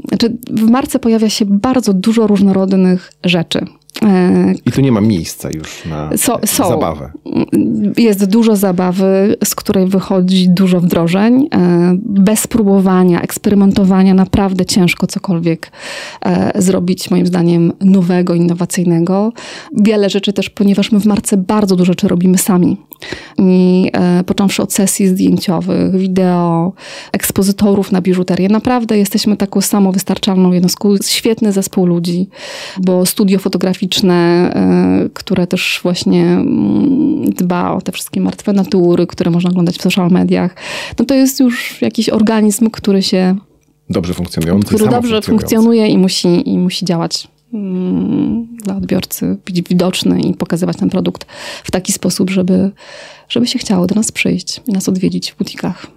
znaczy w marce pojawia się bardzo dużo różnorodnych rzeczy. E, I tu nie ma miejsca już na So- są. zabawę. Jest dużo zabawy, z której wychodzi dużo wdrożeń. E, Bez próbowania, eksperymentowania naprawdę ciężko cokolwiek zrobić, moim zdaniem, nowego, innowacyjnego. Wiele rzeczy też, ponieważ my w marce bardzo dużo rzeczy robimy sami. I e, począwszy od sesji zdjęciowych, wideo, ekspozytorów na biżuterię. Naprawdę jesteśmy taką samowystarczalną jednostką. Świetny zespół ludzi, bo studio fotograficzne, e, które też właśnie mm, dba o te wszystkie martwe natury, które można oglądać w social mediach, no to jest już jakiś organizm, który się, Dobrze funkcjonujący, który dobrze funkcjonuje i musi, i musi działać dla odbiorcy, być widoczny i pokazywać ten produkt w taki sposób, żeby, żeby się chciało do nas przyjść i nas odwiedzić w butikach.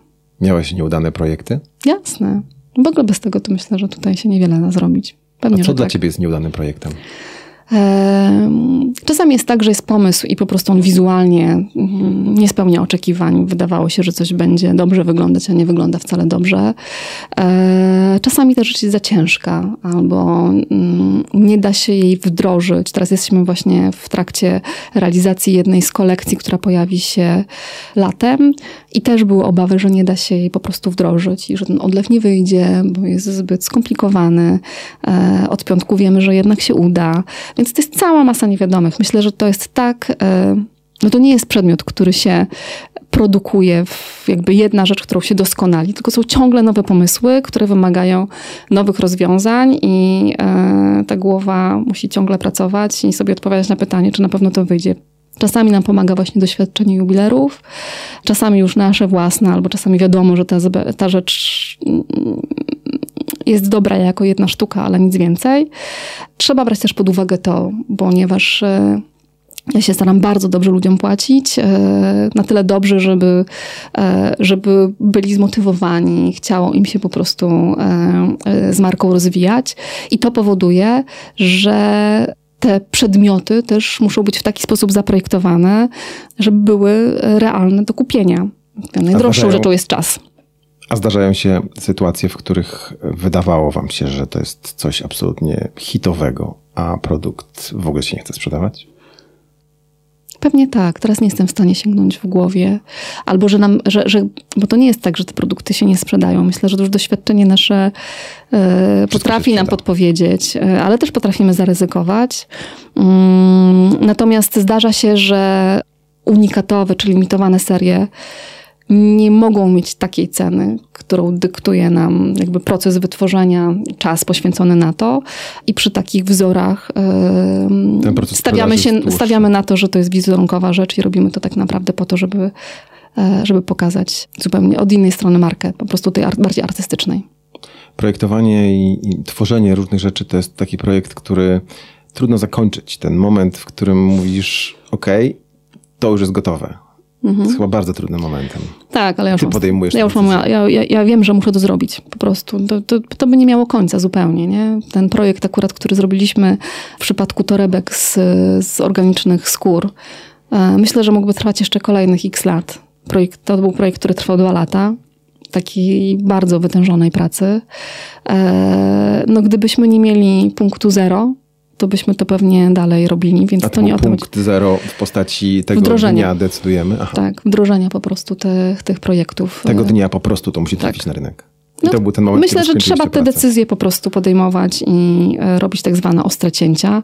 Miałeś nieudane projekty? Jasne. W ogóle bez tego to myślę, że tutaj się niewiele da zrobić. A Pewnie, co że dla tak. ciebie jest nieudanym projektem? Czasami jest tak, że jest pomysł i po prostu on wizualnie mm, nie spełnia oczekiwań. Wydawało się, że coś będzie dobrze wyglądać, a nie wygląda wcale dobrze. E, Czasami ta rzecz jest za ciężka albo mm, nie da się jej wdrożyć. Teraz jesteśmy właśnie w trakcie realizacji jednej z kolekcji, która pojawi się latem i też były obawy, że nie da się jej po prostu wdrożyć i że ten odlew nie wyjdzie, bo jest zbyt skomplikowany. E, Od piątku wiemy, że jednak się uda. Więc to jest cała masa niewiadomych. Myślę, że to jest tak, e, no to nie jest przedmiot, który się produkuje jakby jedna rzecz, którą się doskonali, tylko są ciągle nowe pomysły, które wymagają nowych rozwiązań i e, ta głowa musi ciągle pracować i sobie odpowiadać na pytanie, czy na pewno to wyjdzie. Czasami nam pomaga właśnie doświadczenie jubilerów, czasami już nasze własne, albo czasami wiadomo, że ta, ta rzecz jest dobra jako jedna sztuka, ale nic więcej. Trzeba brać też pod uwagę to, ponieważ e, ja się staram bardzo dobrze ludziom płacić, e, na tyle dobrze, żeby, e, żeby byli zmotywowani, chciało im się po prostu z marką rozwijać. I to powoduje, że te przedmioty też muszą być w taki sposób zaprojektowane, żeby były realne do kupienia. Najdroższą rzeczą jest czas. A zdarzają się sytuacje, w których wydawało wam się, że to jest coś absolutnie hitowego, a produkt w ogóle się nie chce sprzedawać? Pewnie tak. Teraz nie jestem w stanie sięgnąć w głowie. Albo, że nam, że, że, bo to nie jest tak, że te produkty się nie sprzedają. Myślę, że już doświadczenie nasze e, potrafi nam podpowiedzieć, e, ale też potrafimy zaryzykować. Mm, natomiast zdarza się, że unikatowe czy limitowane serie nie mogą mieć takiej ceny, którą dyktuje nam jakby proces wytworzenia, czas poświęcony na to. I przy takich wzorach yy, stawiamy, się, stawiamy na to, że to jest wizerunkowa rzecz i robimy to tak naprawdę po to, żeby, yy, żeby pokazać zupełnie od innej strony markę, po prostu tej bardziej artystycznej. Projektowanie i, i tworzenie różnych rzeczy to jest taki projekt, który trudno zakończyć. Ten moment, w którym mówisz, OK, to już jest gotowe Mhm. To jest chyba bardzo trudnym momentem. Tak, ale ja już, Ty podejmujesz ja, już mam, ja, ja, ja, wiem, że muszę to zrobić po prostu. To, to, to by nie miało końca zupełnie. Nie? Ten projekt akurat, który zrobiliśmy w przypadku torebek z, z organicznych skór, e, myślę, że mógłby trwać jeszcze kolejnych x lat. Projekt, to był projekt, który trwał dwa lata takiej bardzo wytężonej pracy. E, no, gdybyśmy nie mieli punktu zero, to byśmy to pewnie dalej robili, więc A to nie o tym. punkt zero w postaci tego wdrożenia. dnia decydujemy? Aha. Tak, wdrożenia po prostu tych, tych projektów. Tego dnia po prostu to musi trafić tak. na rynek. No, to był ten moment, myślę, że trzeba te pracę. decyzje po prostu podejmować i e, robić tak zwane ostre cięcia,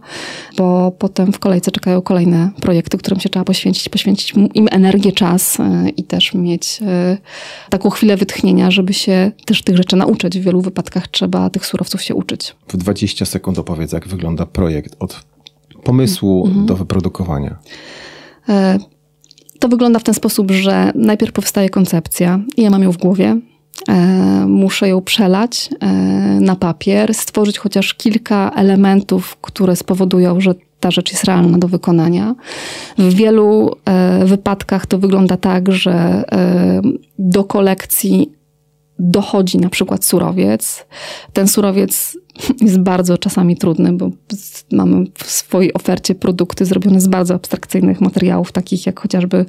bo potem w kolejce czekają kolejne projekty, którym się trzeba poświęcić, poświęcić im energię, czas e, i też mieć e, taką chwilę wytchnienia, żeby się też tych rzeczy nauczyć. W wielu wypadkach trzeba tych surowców się uczyć. W 20 sekund opowiedz, jak wygląda projekt od pomysłu mhm. do wyprodukowania. To wygląda w ten sposób, że najpierw powstaje koncepcja i ja mam ją w głowie muszę ją przelać e, na papier, stworzyć chociaż kilka elementów, które spowodują, że ta rzecz jest realna do wykonania. W wielu e, wypadkach to wygląda tak, że do kolekcji dochodzi na przykład surowiec. Ten surowiec jest bardzo czasami trudny, bo mamy w swojej ofercie produkty zrobione z bardzo abstrakcyjnych materiałów, takich jak chociażby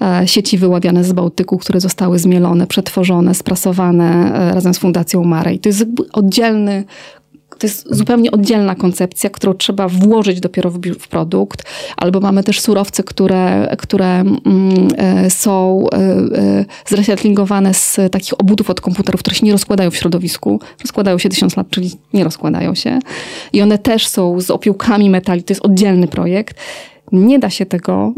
e, sieci wyławiane z Bałtyku, które zostały zmielone, przetworzone, sprasowane e, razem z Fundacją Marej. To jest oddzielny to jest zupełnie oddzielna koncepcja, którą trzeba włożyć dopiero w, w produkt. Albo mamy też surowce, które, które mm, e, są e, e, zrecyklingowane z takich obudów od komputerów, które się nie rozkładają w środowisku. Rozkładają się tysiąc lat, czyli nie rozkładają się. I one też są z opiołkami metali. To jest oddzielny projekt. Nie da się tego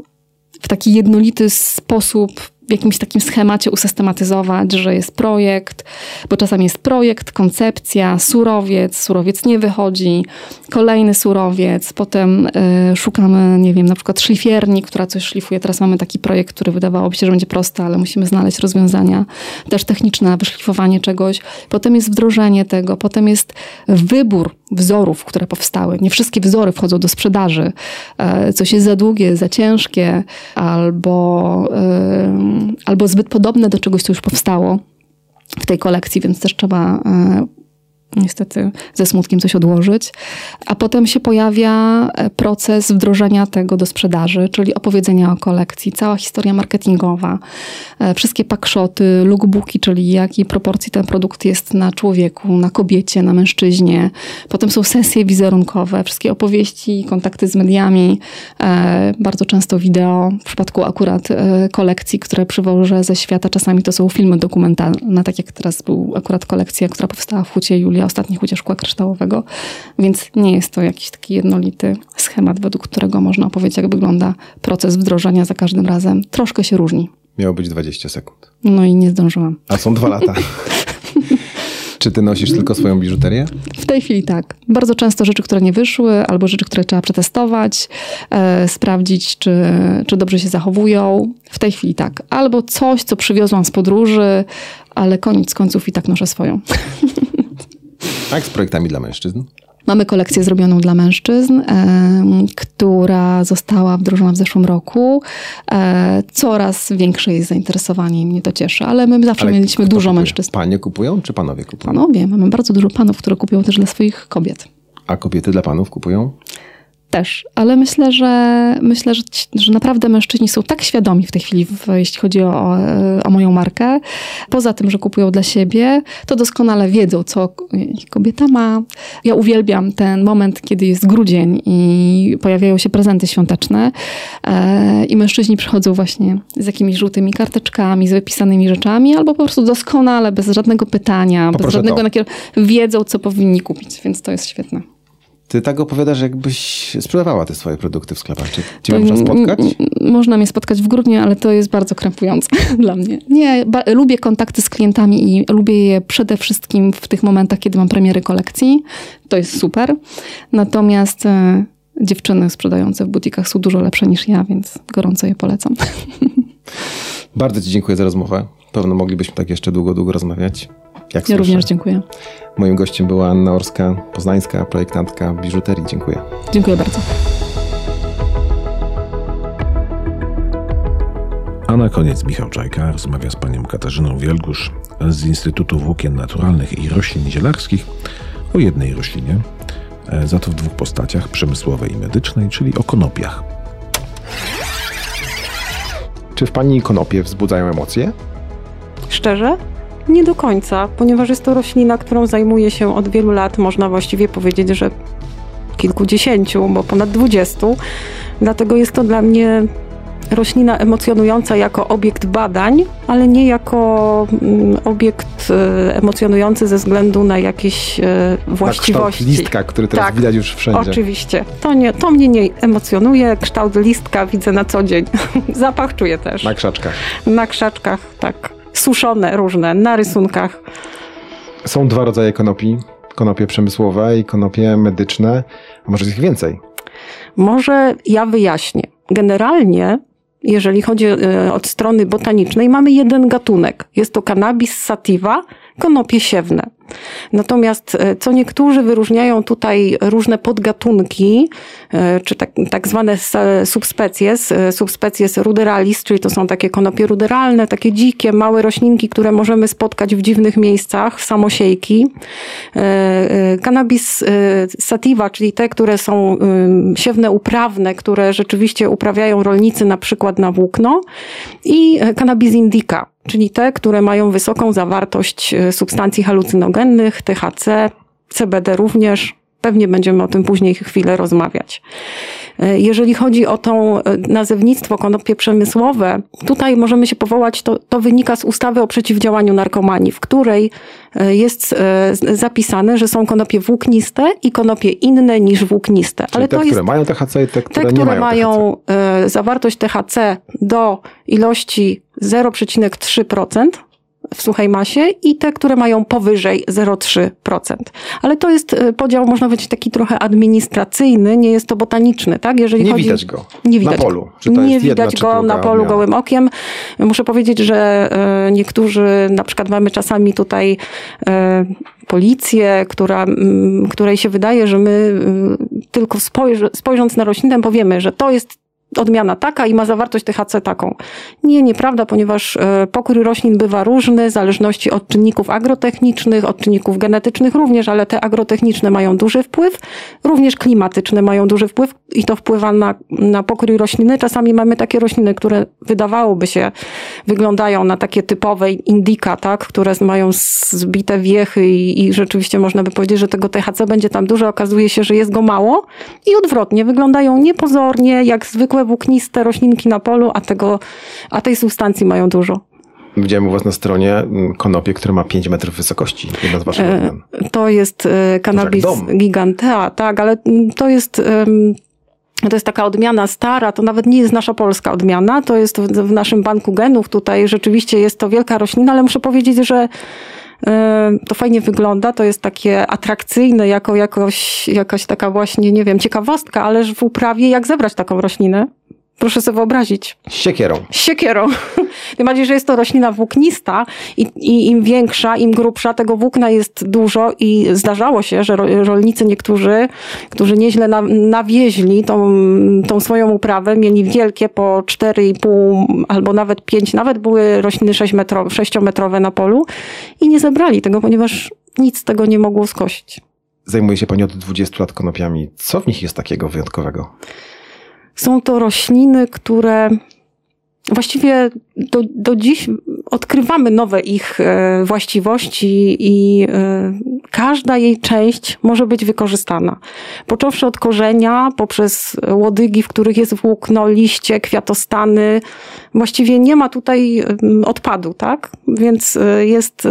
w taki jednolity sposób w jakimś takim schemacie usystematyzować, że jest projekt, bo czasami jest projekt, koncepcja, surowiec, surowiec nie wychodzi, kolejny surowiec, potem y, szukamy, nie wiem, na przykład szlifierni, która coś szlifuje. Teraz mamy taki projekt, który wydawałoby się, że będzie prosty, ale musimy znaleźć rozwiązania też techniczne wyszlifowanie czegoś. Potem jest wdrożenie tego, potem jest wybór wzorów, które powstały. Nie wszystkie wzory wchodzą do sprzedaży. Y, coś jest za długie, za ciężkie, albo y, albo zbyt podobne do czegoś, co już powstało w tej kolekcji, więc też trzeba e, niestety ze smutkiem coś odłożyć. A potem się pojawia e, proces wdrożenia tego do sprzedaży, czyli opowiedzenia o kolekcji, cała historia marketingowa, e, wszystkie pakszoty, lookbooki, czyli jakiej proporcji ten produkt jest na człowieku, na kobiecie, na mężczyźnie. Potem są sesje wizerunkowe, wszystkie opowieści, kontakty z mediami, e, bardzo często wideo. W przypadku akurat kolekcji, które przywożę ze świata, czasami to są filmy dokumentalne, tak jak teraz był akurat kolekcja, która powstała w Hucie Julia ostatnich chociaż szkła kryształowego, więc nie jest to jakiś taki jednolity schemat, według którego można opowiedzieć, jak wygląda proces wdrożenia za każdym razem. Troszkę się różni. Miało być 20 sekund. No i nie zdążyłam. A są dwa lata. Czy ty nosisz tylko swoją biżuterię? W tej chwili tak. Bardzo często rzeczy, które nie wyszły, albo rzeczy, które trzeba przetestować, e, sprawdzić, czy, czy dobrze się zachowują. W tej chwili tak. Albo coś, co przywiozłam z podróży, ale koniec końców i tak noszę swoją. A jak z projektami dla mężczyzn? Mamy kolekcję zrobioną dla mężczyzn, e, która została wdrożona w zeszłym roku. E, coraz większe jest zainteresowanie i mnie to cieszy, ale my zawsze ale mieliśmy dużo kupuje? mężczyzn. Panie kupują czy panowie kupują? Panowie. Mamy bardzo dużo panów, które kupują też dla swoich kobiet. A kobiety dla panów kupują? Też, ale myślę, że myślę, że, że naprawdę mężczyźni są tak świadomi w tej chwili, w, jeśli chodzi o, o moją markę. Poza tym, że kupują dla siebie, to doskonale wiedzą, co kobieta ma. Ja uwielbiam ten moment, kiedy jest grudzień i pojawiają się prezenty świąteczne e, i mężczyźni przychodzą właśnie z jakimiś żółtymi karteczkami, z wypisanymi rzeczami, albo po prostu doskonale, bez żadnego pytania, Poproszę bez żadnego nakieru, wiedzą, co powinni kupić, więc to jest świetne. Ty tak opowiadasz, jakbyś sprzedawała te swoje produkty w sklepach. Czy cię można spotkać? Można mnie spotkać w grudniu, ale to jest bardzo krępujące dla mnie. Nie, lubię kontakty z klientami i lubię je przede wszystkim w tych momentach, kiedy mam premiery kolekcji. To jest super. Natomiast e, dziewczyny sprzedające w butikach są dużo lepsze niż ja, więc gorąco je polecam. Bardzo Ci dziękuję za rozmowę. Pewno moglibyśmy tak jeszcze długo, długo rozmawiać. Jak ja słyszę. również dziękuję. Moim gościem była Anna Orska, poznańska projektantka biżuterii. Dziękuję. Dziękuję bardzo. A na koniec Michał Czajka rozmawia z panią Katarzyną Wielgusz z Instytutu Włókien Naturalnych i Roślin Zielarskich o jednej roślinie, e, za to w dwóch postaciach, przemysłowej i medycznej, czyli o konopiach. Czy w pani konopie wzbudzają emocje? Szczerze? Nie do końca, ponieważ jest to roślina, którą zajmuję się od wielu lat, można właściwie powiedzieć, że kilkudziesięciu, bo ponad dwudziestu. Dlatego jest to dla mnie roślina emocjonująca jako obiekt badań, ale nie jako mm, obiekt e, emocjonujący ze względu na jakieś e, właściwości. Na listka, który teraz tak, widać już wszędzie. Oczywiście. To, nie, to mnie nie emocjonuje. Kształt listka widzę na co dzień. Zapach czuję też. Na krzaczkach. Na krzaczkach, tak. Suszone różne, na rysunkach. Są dwa rodzaje konopi. Konopie przemysłowe i konopie medyczne. A może jest ich więcej? Może ja wyjaśnię. Generalnie jeżeli chodzi e, od strony botanicznej, mamy jeden gatunek. Jest to cannabis sativa, konopie siewne. Natomiast e, co niektórzy wyróżniają tutaj różne podgatunki, e, czy tak, tak zwane subspecies, e, subspecies ruderalis, czyli to są takie konopie ruderalne, takie dzikie, małe roślinki, które możemy spotkać w dziwnych miejscach, samosiejki. Cannabis sativa, czyli te, które są siewne uprawne, które rzeczywiście uprawiają rolnicy na przykład na włókno i cannabis indica, czyli te, które mają wysoką zawartość substancji halucynogennych, THC, CBD również. Pewnie będziemy o tym później chwilę rozmawiać. E, jeżeli chodzi o to e, nazewnictwo konopie przemysłowe, tutaj możemy się powołać, to, to wynika z ustawy o przeciwdziałaniu narkomanii, w której e, jest zapisane, że są konopie włókniste i konopie inne niż włókniste. Czyli Ale te, to które jest, mają THC i te, które, te, które nie mają, mają zawartość THC do ilości 0,3%, w suchej masie i te, które mają powyżej 0,3%. Ale to jest e, podział, można powiedzieć, taki trochę administracyjny, nie jest to botaniczny, tak? Jeżeli nie chodzi... widać go nie widać na polu. nie widać go na polu odmiana? gołym okiem. Muszę powiedzieć, że e, niektórzy, na przykład mamy czasami tutaj e, policję, która, której się wydaje, że my tylko spojrząc na roślinę powiemy, że to jest odmiana taka i ma zawartość THC taką. Nie, nieprawda, ponieważ e, pokój roślin bywa różny w zależności od czynników agrotechnicznych, od czynników genetycznych również, ale te agrotechniczne mają duży wpływ, również klimatyczne mają duży wpływ i to wpływa na, na pokój rośliny. Czasami mamy takie rośliny, które wydawałoby się wyglądają na takie typowe indika, tak, które mają zbite wiechy i, i rzeczywiście można by powiedzieć, że tego THC będzie tam dużo, okazuje się, że jest go mało i odwrotnie, wyglądają niepozornie jak zwykłe włókniste roślinki na polu, a, tego, a tej substancji mają dużo. Widziałem u Was na stronie mm, konopie, które ma 5 metrów wysokości. Jedna z Waszych e, To jest e, cannabis gigantea, tak, ale mm, to jest... To jest taka odmiana stara, to nawet nie jest nasza polska odmiana, to jest w naszym banku genów. Tutaj rzeczywiście jest to wielka roślina, ale muszę powiedzieć, że e, to fajnie wygląda, to jest takie atrakcyjne, jako jakoś, jakaś taka właśnie, nie wiem, ciekawostka, ależ w uprawie jak zebrać taką roślinę? Proszę sobie wyobrazić. Siekierą. Siekierą. Tym bardziej, że jest to roślina włóknista i, i im większa, im grubsza, tego włókna jest dużo i zdarzało się, że rolnicy niektórzy, którzy nieźle na, nawieźli tą, tą swoją uprawę, mieli wielkie po 4,5 albo nawet 5, nawet były rośliny 6 metro, 6-metrowe na polu i nie zebrali tego, ponieważ nic z tego nie mogło skosić. Zajmuje się Pani od 20 lat konopiami. Co w nich jest takiego wyjątkowego? Są to rośliny, które właściwie do, do dziś odkrywamy nowe ich e, właściwości i e, każda jej część może być wykorzystana. Począwszy od korzenia, poprzez łodygi, w których jest włókno, liście, kwiatostany. Właściwie nie ma tutaj odpadu, tak? Więc e, jest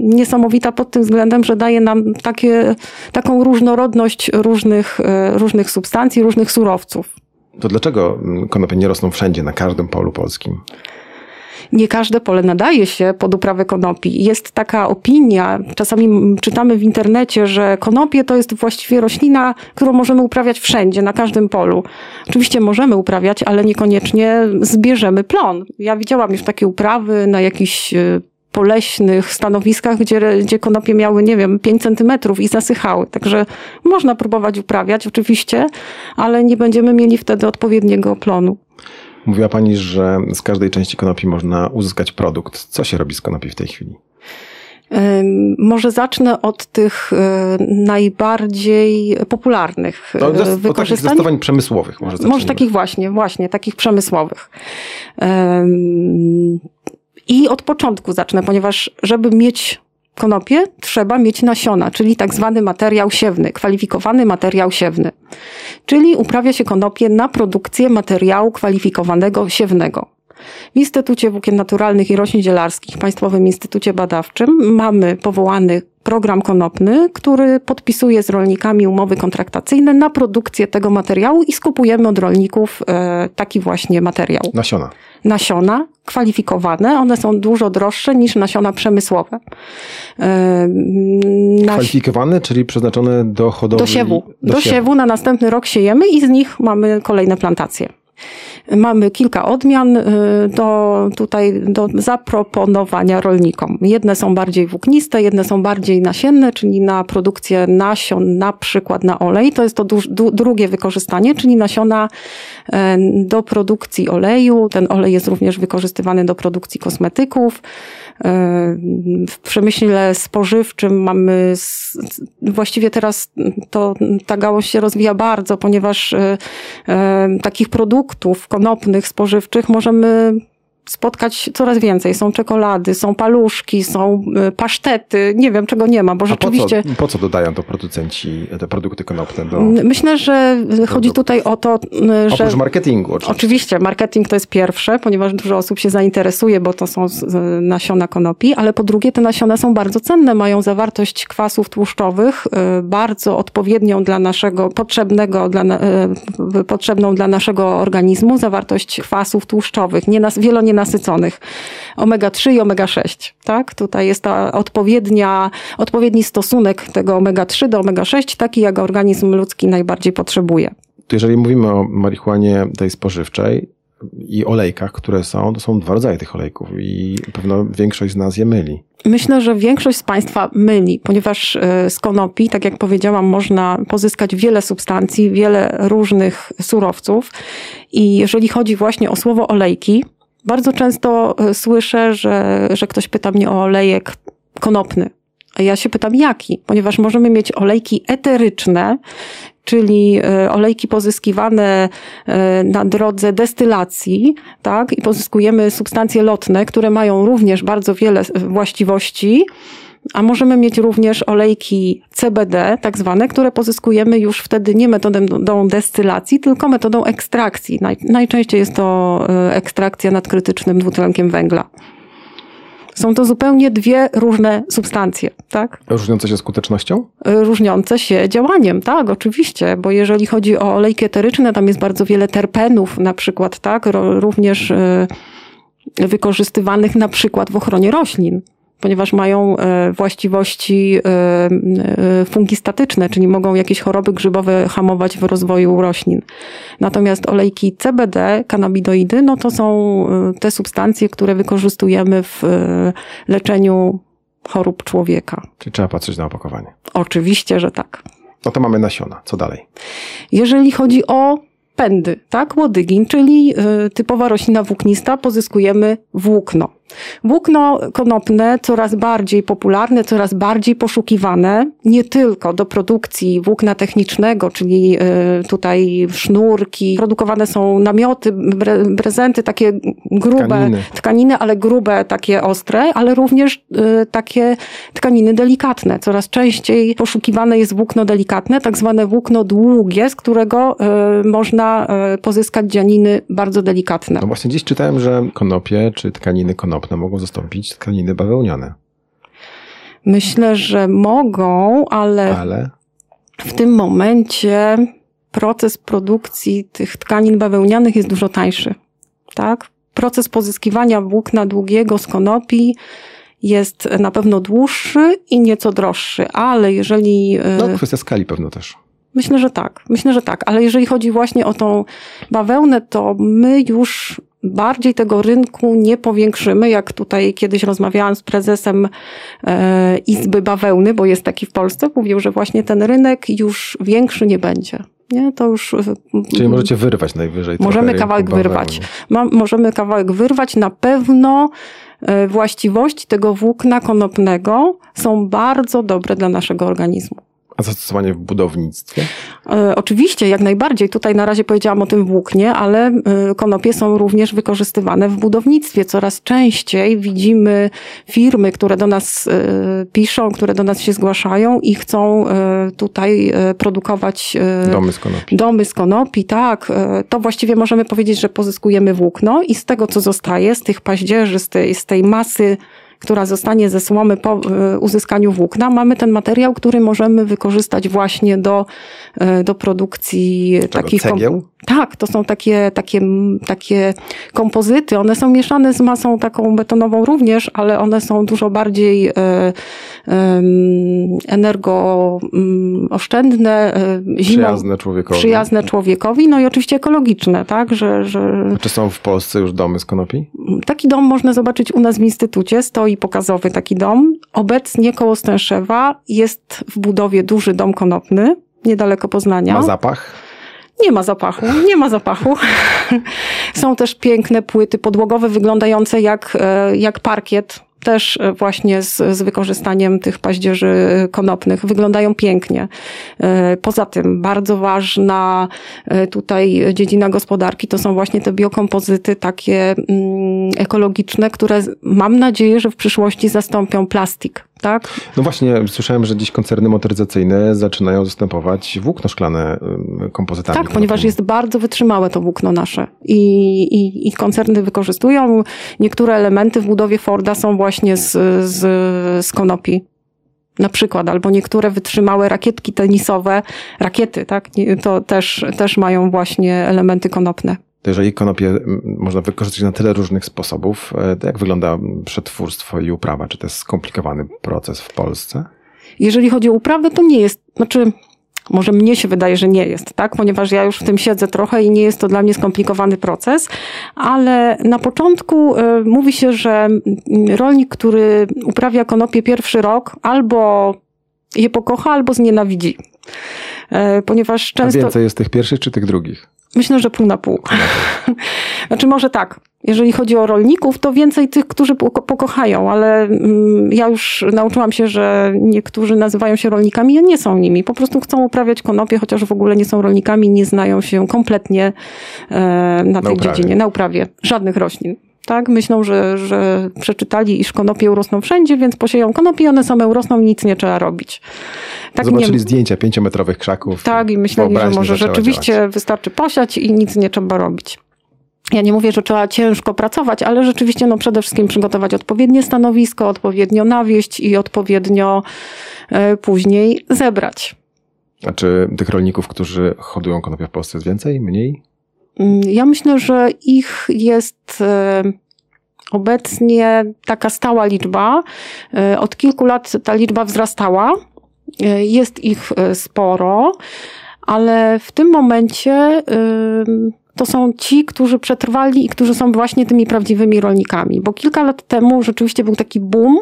niesamowita pod tym względem, że daje nam takie, taką różnorodność różnych, różnych substancji, różnych surowców. To dlaczego konopie nie rosną wszędzie, na każdym polu polskim? nie każde pole nadaje się pod uprawę konopi. Jest taka opinia, czasami czytamy w internecie, że konopie to jest właściwie roślina, którą możemy uprawiać wszędzie, na każdym polu. Oczywiście możemy uprawiać, ale niekoniecznie zbierzemy plon. Ja widziałam już takie uprawy na jakichś e, poleśnych stanowiskach, gdzie, gdzie konopie miały, nie wiem, 5 centymetrów i zasychały. Także można próbować uprawiać oczywiście, ale nie będziemy mieli wtedy odpowiedniego plonu. Mówiła Pani, że z każdej części konopi można uzyskać produkt. Co się robi z konopi w tej chwili? Może zacznę od tych e, najbardziej popularnych no, wykorzystań. Od takich zastosowań przemysłowych. Może, może takich właśnie, właśnie, takich przemysłowych. I od początku zacznę, ponieważ żeby mieć konopie, trzeba mieć nasiona, czyli tak zwany materiał siewny, kwalifikowany materiał siewny. Czyli uprawia się konopie na produkcję materiału kwalifikowanego siewnego. W Instytucie Włókien Naturalnych i Roślin Zielarskich, Państwowym Instytucie Badawczym, mamy powołany program konopny, który podpisuje z rolnikami umowy kontraktacyjne na produkcję tego materiału i skupujemy od rolników e, taki właśnie materiał. Nasiona. Nasiona kwalifikowane, one są dużo droższe niż nasiona przemysłowe. E, kwalifikowane, czyli przeznaczone do hodowli? Do siewu. Do, do siewu. siewu na następny rok siejemy i z nich mamy kolejne plantacje. Mamy kilka odmian y, do, tutaj do zaproponowania rolnikom. Jedne są bardziej włókniste, jedne są bardziej nasienne, czyli na produkcję nasion, na przykład na olej. To jest to drugie wykorzystanie, czyli nasiona e, do produkcji oleju. Ten olej jest również wykorzystywany do produkcji kosmetyków. E, w przemyśle spożywczym mamy, właściwie teraz to ta gałąź się rozwija bardzo, ponieważ e, takich produktów konopnych, spożywczych możemy spotkać coraz więcej. Są czekolady, są paluszki, są y, pasztety, nie wiem czego nie ma, bo A rzeczywiście... Po co, po co dodają to producenci, te produkty konopne do... Myślę, że chodzi tutaj o to, y, że... Oprócz marketingu oczywiście. Oczywiście, marketing to jest pierwsze, ponieważ dużo osób się zainteresuje, bo to są nasiona konopi, ale po drugie te nasiona są bardzo cenne, mają zawartość kwasów tłuszczowych, y, bardzo odpowiednią dla naszego, potrzebnego dla, potrzebną dla naszego organizmu, zawartość kwasów tłuszczowych, nie nas, wielonie nasyconych. Omega-3 i omega-6. Tak? Tutaj jest ta odpowiednia, odpowiedni stosunek tego omega-3 do omega-6, taki jak organizm ludzki najbardziej potrzebuje. To jeżeli mówimy o marihuanie tej spożywczej, i olejkach, które są, to są dwa rodzaje tych olejków i pewno większość z nas je myli. Myślę, że większość z Państwa myli, ponieważ e, z konopi, tak jak powiedziałam, można pozyskać wiele substancji, wiele różnych surowców. I jeżeli chodzi właśnie o słowo olejki, bardzo często e, słyszę, że, że ktoś pyta mnie o olejek konopny. A ja się pytam jaki, ponieważ możemy mieć olejki eteryczne, czyli e, olejki pozyskiwane e, na drodze destylacji, tak, i pozyskujemy substancje lotne, które mają również bardzo wiele właściwości, a możemy mieć również olejki CBD, tak zwane, które pozyskujemy już wtedy nie metodą destylacji, tylko metodą ekstrakcji. najczęściej jest to e, ekstrakcja nad krytycznym dwutlenkiem węgla. Są to zupełnie dwie różne substancje, tak? Różniące się skutecznością? E, różniące się działaniem, tak, oczywiście, bo jeżeli chodzi o olejki eteryczne, tam jest bardzo wiele terpenów na przykład, tak, również e, wykorzystywanych na przykład w ochronie roślin ponieważ mają e, właściwości e, e, fungistatyczne, czyli mogą jakieś choroby grzybowe hamować w rozwoju roślin. Natomiast olejki CBD, kanabidoidy, no to są te substancje, które wykorzystujemy w leczeniu chorób człowieka. Czyli trzeba patrzeć na opakowanie. Oczywiście, że tak. No to mamy nasiona. Co dalej? Jeżeli chodzi o pędy, tak, łodygin, czyli typowa roślina włóknista, pozyskujemy włókno. Włókno konopne coraz bardziej popularne, coraz bardziej poszukiwane, nie tylko do produkcji włókna technicznego, czyli y, tutaj sznurki, produkowane są namioty, prezenty, takie grube tkaniny. tkaniny, ale grube, takie ostre, ale również y, takie tkaniny delikatne. Coraz częściej poszukiwane jest włókno delikatne, tak zwane włókno długie, z którego y, można pozyskać dzianiny bardzo delikatne. No właśnie dziś czytałem, że konopie czy tkaniny konopne mogą zastąpić tkaniny bawełniane. Myślę, że mogą, ale, ale, w tym momencie proces produkcji tych tkanin bawełnianych jest dużo tańszy. Tak? Proces pozyskiwania włókna długiego z konopi jest na pewno dłuższy i nieco droższy, ale jeżeli. No, kwestia skali pewno też. Myślę, że tak. Myślę, że tak. Ale jeżeli chodzi właśnie o tą bawełnę, to my już bardziej tego rynku nie powiększymy, jak tutaj kiedyś rozmawiałam z prezesem e, Izby Bawełny, bo jest taki w Polsce, mówił, że właśnie ten rynek już większy nie będzie. Nie, to już. E, Czyli możecie wyrwać najwyżej. Możemy kawałek wyrwać. Ma, możemy kawałek wyrwać. Na pewno e, właściwości tego włókna konopnego są bardzo dobre dla naszego organizmu. A zastosowanie w budownictwie? E, oczywiście, jak najbardziej. Tutaj na razie powiedziałam o tym włóknie, ale e, konopie są również wykorzystywane w budownictwie. Coraz częściej widzimy firmy, które do nas e, piszą, które do nas się zgłaszają i chcą tutaj produkować domy z konopi. Domy z konopi, tak. To właściwie możemy powiedzieć, że pozyskujemy włókno i z tego, co zostaje, z tych paździerzy, z tej, z tej masy która zostanie ze słomy po e, uzyskaniu włókna, mamy ten materiał, który możemy wykorzystać właśnie do, e, do produkcji Czego, takich... Cegieł? Tak, to są takie, takie, takie kompozyty. One są mieszane z masą taką betonową również, ale one są dużo bardziej e, energooszczędne, e, zimą, przyjazne człowiekowi. Przyjazne człowiekowi, no i oczywiście ekologiczne, tak? Że, że... Czy są w Polsce już domy z konopi? Taki dom można zobaczyć u nas w Instytucie, stoi pokazowy taki dom. Obecnie koło Stęszewa jest w budowie duży dom konopny, niedaleko Poznania. Ma zapach? Nie ma zapachu, nie ma zapachu. Są też piękne płyty podłogowe wyglądające jak, e, jak parkiet, też e, właśnie z, z wykorzystaniem tych paździerzy konopnych. Wyglądają pięknie. E, poza tym bardzo ważna tutaj dziedzina gospodarki to są właśnie te biokompozyty takie mm, ekologiczne, które mam nadzieję, że w przyszłości zastąpią plastik tak? No właśnie, słyszałem, że dziś koncerny motoryzacyjne zaczynają zastępować włókno szklane kompozytami. Tak, ponieważ jest bardzo wytrzymałe to włókno nasze i, i, i koncerny wykorzystują. Niektóre elementy w budowie Forda są właśnie z, z, z konopi na przykład, albo niektóre wytrzymałe rakietki tenisowe, rakiety, tak, to też, też mają właśnie elementy konopne to jeżeli konopie można wykorzystać na tyle różnych sposobów, e, to jak wygląda przetwórstwo i uprawa? Czy to jest skomplikowany proces w Polsce? Jeżeli chodzi o uprawę, to nie jest, znaczy może mnie się wydaje, że nie jest, tak? Ponieważ ja już w tym siedzę trochę i nie jest to dla mnie skomplikowany proces, ale na początku y, mówi się, że rolnik, który uprawia konopie pierwszy rok, albo je pokocha, albo znienawidzi. Y, ponieważ często. A więcej jest tych pierwszych czy tych drugich? Myślę, że pół na pół. znaczy może tak, jeżeli chodzi o rolników, to więcej tych, którzy pokochają, ale mm, ja już nauczyłam się, że niektórzy nazywają się rolnikami, a nie są nimi. Po prostu chcą uprawiać konopie, chociaż w ogóle nie są rolnikami, nie znają się kompletnie e, na tej na dziedzinie, na uprawie żadnych roślin. Tak? Myślą, że, że przeczytali, iż konopie urosną wszędzie, więc posieją konopie, one same urosną, nic nie trzeba robić. Tak Zobaczyli nie... zdjęcia pięciometrowych krzaków. Tak, i myśleli, że może rzeczywiście działać. wystarczy posiać i nic nie trzeba robić. Ja nie mówię, że trzeba ciężko pracować, ale rzeczywiście no przede wszystkim przygotować odpowiednie stanowisko, odpowiednio nawieść i odpowiednio e, później zebrać. A czy tych rolników, którzy hodują konopie w Polsce jest więcej, mniej? Mm, ja myślę, że ich jest e, obecnie taka stała liczba. E, od kilku lat ta liczba wzrastała. E, jest ich sporo, ale w tym momencie to są ci, którzy przetrwali i którzy są właśnie tymi prawdziwymi rolnikami. Bo kilka lat temu rzeczywiście był taki boom.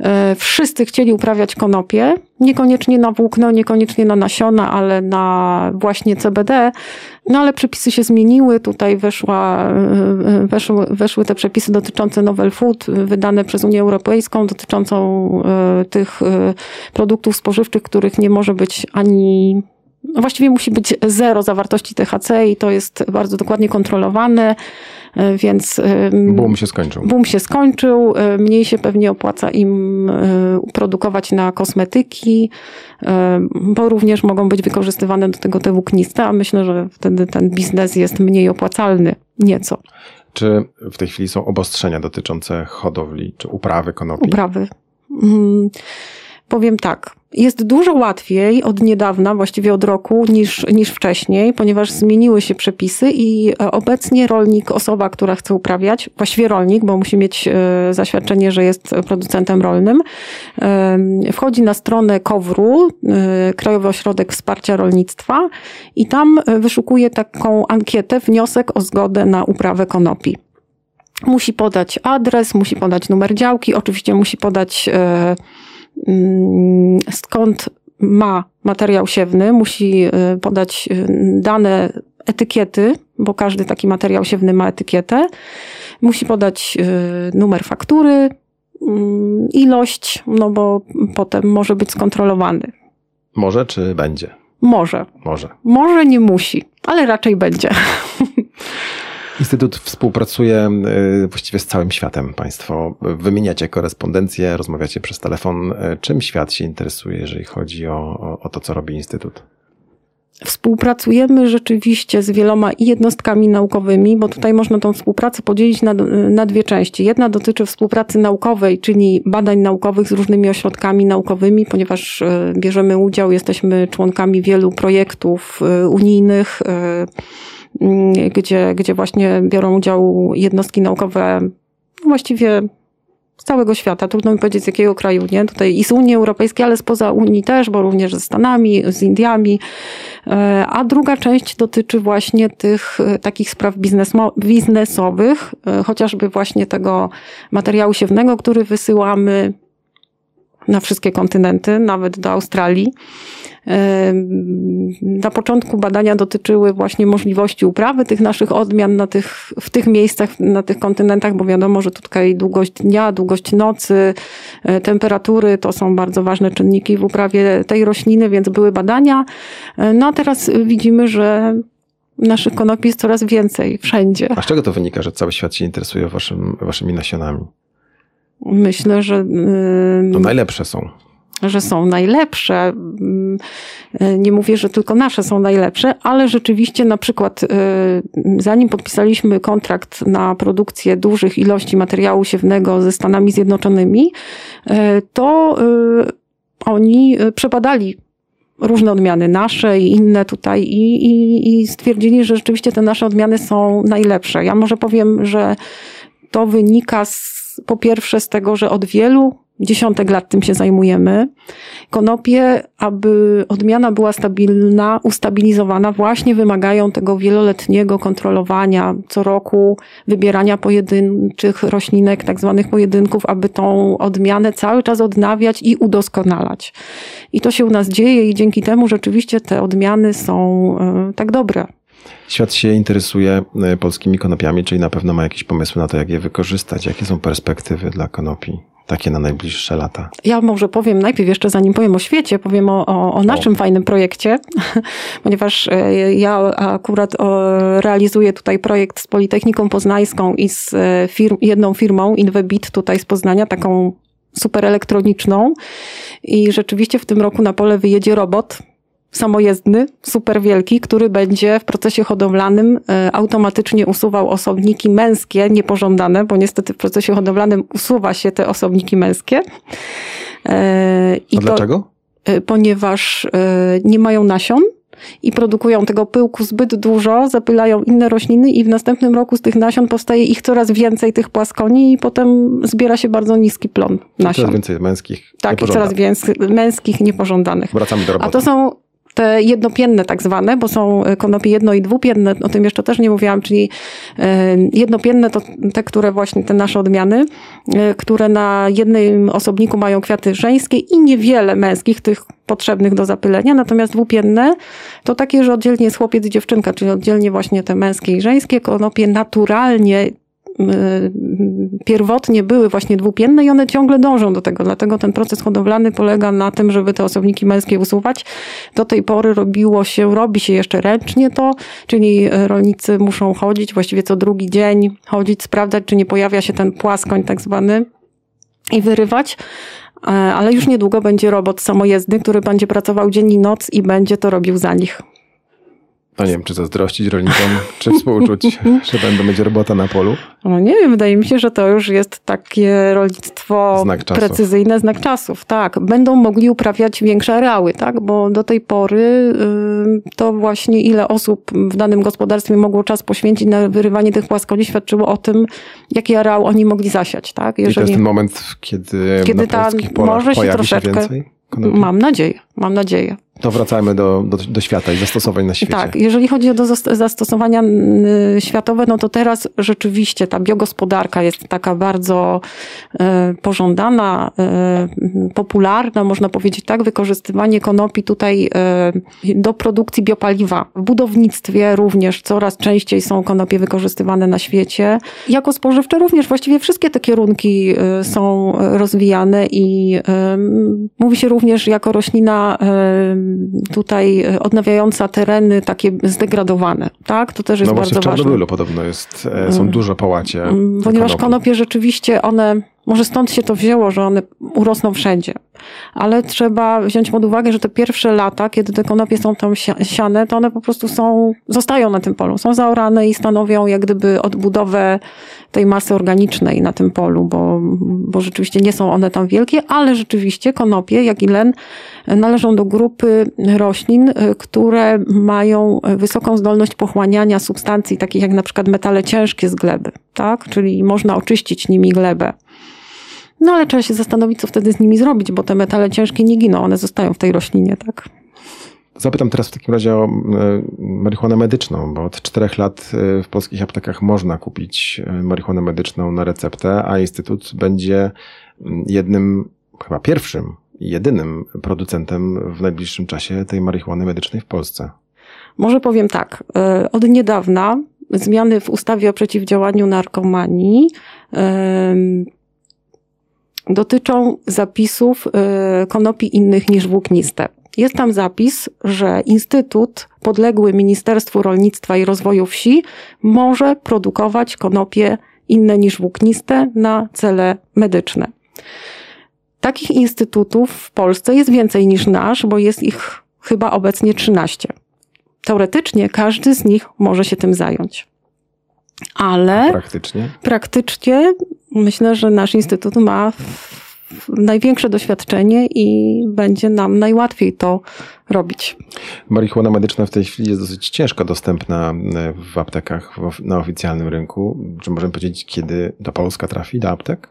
E, wszyscy chcieli uprawiać konopie, niekoniecznie na włókno, niekoniecznie na nasiona, ale na właśnie CBD. No ale przepisy się zmieniły. Tutaj weszła, e, e, weszły, weszły te przepisy dotyczące novel food, wydane przez Unię Europejską, dotyczącą tych produktów spożywczych, których nie może być ani no właściwie musi być zero zawartości THC i to jest bardzo dokładnie kontrolowane, e, więc... Boom się skończył. Boom się skończył, e, mniej się pewnie opłaca im e, produkować na kosmetyki, bo również mogą być wykorzystywane do tego te włókniste, a myślę, że wtedy ten biznes jest mniej opłacalny nieco. Czy w tej chwili są obostrzenia dotyczące hodowli czy uprawy konopi? Uprawy. Hmm. Powiem tak, jest dużo łatwiej od niedawna, właściwie od roku, niż, niż wcześniej, ponieważ zmieniły się przepisy i e, obecnie rolnik, osoba, która chce uprawiać, właściwie rolnik, bo musi mieć e, zaświadczenie, że jest producentem rolnym, e, wchodzi na stronę KOWRU, Krajowy Ośrodek Wsparcia Rolnictwa i tam wyszukuje taką ankietę, wniosek o zgodę na uprawę konopi. Musi podać adres, musi podać numer działki, oczywiście musi podać skąd ma materiał siewny, musi y, podać y, dane etykiety, bo każdy taki materiał siewny ma etykietę. Musi podać y, numer faktury, mm, ilość, no bo potem może być skontrolowany. Może czy będzie? Może. Może. Może nie musi, ale raczej będzie. Instytut współpracuje y, właściwie z całym światem. Państwo wymieniacie korespondencję, rozmawiacie przez telefon. Y, czym świat się interesuje, jeżeli chodzi o, o to, co robi Instytut? Współpracujemy rzeczywiście z wieloma jednostkami naukowymi, bo tutaj można tą współpracę podzielić na, na dwie części. Jedna dotyczy współpracy naukowej, czyli badań naukowych z różnymi ośrodkami naukowymi, ponieważ y, bierzemy udział, jesteśmy członkami wielu projektów unijnych gdzie, gdzie właśnie biorą udział jednostki naukowe właściwie z całego świata. Trudno mi powiedzieć z jakiego kraju, nie? Tutaj i z Unii Europejskiej, ale spoza Unii też, bo również ze Stanami, z Indiami. E, a druga część dotyczy właśnie tych e, takich spraw biznesowych, e, chociażby właśnie tego materiału siewnego, który wysyłamy na wszystkie kontynenty, nawet do Australii. Na początku badania dotyczyły właśnie możliwości uprawy tych naszych odmian na tych, w tych miejscach, na tych kontynentach, bo wiadomo, że tutaj długość dnia, długość nocy, e, temperatury to są bardzo ważne czynniki w uprawie tej rośliny, więc były badania. E, no a teraz widzimy, że naszych konopi jest coraz więcej wszędzie. A z czego to wynika, że cały świat się interesuje waszym, waszymi nasionami? Myślę, że. To najlepsze są że są najlepsze. Nie mówię, że tylko nasze są najlepsze, ale rzeczywiście na przykład y, zanim podpisaliśmy kontrakt na produkcję dużych ilości materiału siewnego ze Stanami Zjednoczonymi, y, to y, oni przebadali różne odmiany nasze i inne tutaj i, i, i stwierdzili, że rzeczywiście te nasze odmiany są najlepsze. Ja może powiem, że to wynika z, po pierwsze z tego, że od wielu dziesiątek lat tym się zajmujemy. Konopie, aby odmiana była stabilna, ustabilizowana, właśnie wymagają tego wieloletniego kontrolowania co roku, wybierania pojedynczych roślinek, tak zwanych pojedynków, aby tą odmianę cały czas odnawiać i udoskonalać. I to się u nas dzieje i dzięki temu rzeczywiście te odmiany są e, tak dobre. Świat się interesuje e, polskimi konopiami, czyli na pewno ma jakieś pomysły na to, jak je wykorzystać. Jakie są perspektywy dla konopi? takie na najbliższe lata? Ja może powiem najpierw, jeszcze zanim powiem o świecie, powiem o, o, o naszym o. fajnym projekcie, ponieważ e, ja akurat realizuję tutaj projekt z Politechniką Poznańską i z e, firm, jedną firmą, Invebit tutaj z Poznania, taką super elektroniczną i rzeczywiście w tym roku na pole wyjedzie robot, samojezdny, super wielki, który będzie w procesie hodowlanym e, automatycznie usuwał osobniki męskie, niepożądane, bo niestety w procesie hodowlanym usuwa się te osobniki męskie. E, I A to, dlaczego? E, ponieważ nie mają nasion, i produkują tego pyłku zbyt dużo, zapylają inne rośliny i w następnym roku z tych nasion powstaje ich coraz więcej, tych płaskoni i potem zbiera się bardzo niski plon nasion. Coraz więcej męskich, Tak, i coraz więcej męskich, niepożądanych. Wracamy do roboty. A to są te jednopienne tak zwane, bo są konopie jedno i dwupienne, o tym jeszcze też nie mówiłam, czyli jednopienne to te, które właśnie, te nasze odmiany, które na jednym osobniku mają kwiaty żeńskie i niewiele męskich, tych potrzebnych do zapylenia, natomiast dwupienne to takie, że oddzielnie jest chłopiec i dziewczynka, czyli oddzielnie właśnie te męskie i żeńskie konopie naturalnie pierwotnie były właśnie dwupienne i one ciągle dążą do tego. Dlatego ten proces hodowlany polega na tym, żeby te osobniki męskie usuwać. Do tej pory robiło się, robi się jeszcze ręcznie to, czyli rolnicy muszą chodzić właściwie co drugi dzień, chodzić, sprawdzać, czy nie pojawia się ten płaskoń tak zwany i wyrywać ale już niedługo będzie robot samojezdny, który będzie pracował dzień i noc i będzie to robił za nich. No nie wiem, czy zazdrościć rolnikom, czy współczuć, że będą mieć robota na polu. No nie wiem, wydaje mi się, że to już jest takie rolnictwo znak precyzyjne, znak czasów. Tak, będą mogli uprawiać większe areały, tak, bo do tej pory y, to właśnie ile osób w danym gospodarstwie mogło czas poświęcić na wyrywanie tych płaskoni świadczyło o tym, jaki areał oni mogli zasiać, tak. Jeżeli, I to jest ten moment, kiedy, kiedy na polskich polach może się troszeczkę, się więcej? Konopi? Mam nadzieję, mam nadzieję. To wracajmy do, do, do, świata i zastosowań na świecie. Tak, jeżeli chodzi o zastosowania światowe, no to teraz rzeczywiście ta biogospodarka jest taka bardzo e, pożądana, e, popularna, można powiedzieć tak, wykorzystywanie konopi tutaj e, do produkcji biopaliwa. W budownictwie również coraz częściej są konopie wykorzystywane na świecie. Jako spożywcze również właściwie wszystkie te kierunki są rozwijane i mówi się również jako roślina e, tutaj odnawiająca tereny takie zdegradowane, tak? To też jest no bardzo ważne. No właśnie w podobno jest, e, są mm. duże połacie. Mm, ponieważ konopie rzeczywiście one może stąd się to wzięło, że one urosną wszędzie. Ale trzeba wziąć pod uwagę, że te pierwsze lata, kiedy te konopie są tam siane, to one po prostu są, zostają na tym polu. Są zaorane i stanowią jak gdyby odbudowę tej masy organicznej na tym polu, bo, bo rzeczywiście nie są one tam wielkie, ale rzeczywiście konopie, jak i len, należą do grupy roślin, które mają wysoką zdolność pochłaniania substancji takich jak na przykład metale ciężkie z gleby, tak? Czyli można oczyścić nimi glebę. No ale trzeba się zastanowić, co wtedy z nimi zrobić, bo te metale ciężkie nie giną, one zostają w tej roślinie, tak? Zapytam teraz w takim razie o e, marihuanę medyczną, bo od czterech lat e, w polskich aptekach można kupić e, marihuanę medyczną na receptę, a Instytut będzie jednym, chyba pierwszym jedynym producentem w najbliższym czasie tej marihuany medycznej w Polsce. Może powiem tak. Od niedawna zmiany w ustawie o przeciwdziałaniu narkomanii dotyczą zapisów y, konopi innych niż włókniste. Jest tam zapis, że Instytut podległy Ministerstwu Rolnictwa i Rozwoju Wsi może produkować konopie inne niż włókniste na cele medyczne. Takich instytutów w Polsce jest więcej niż nasz, bo jest ich chyba obecnie 13. Teoretycznie każdy z nich może się tym zająć. Ale praktycznie? Praktycznie myślę, że nasz instytut ma największe doświadczenie i będzie nam najłatwiej to robić. Marihuana medyczna w tej chwili jest dosyć ciężko dostępna e, w aptekach na oficjalnym rynku. Czy możemy powiedzieć, kiedy do Polska trafi, do aptek?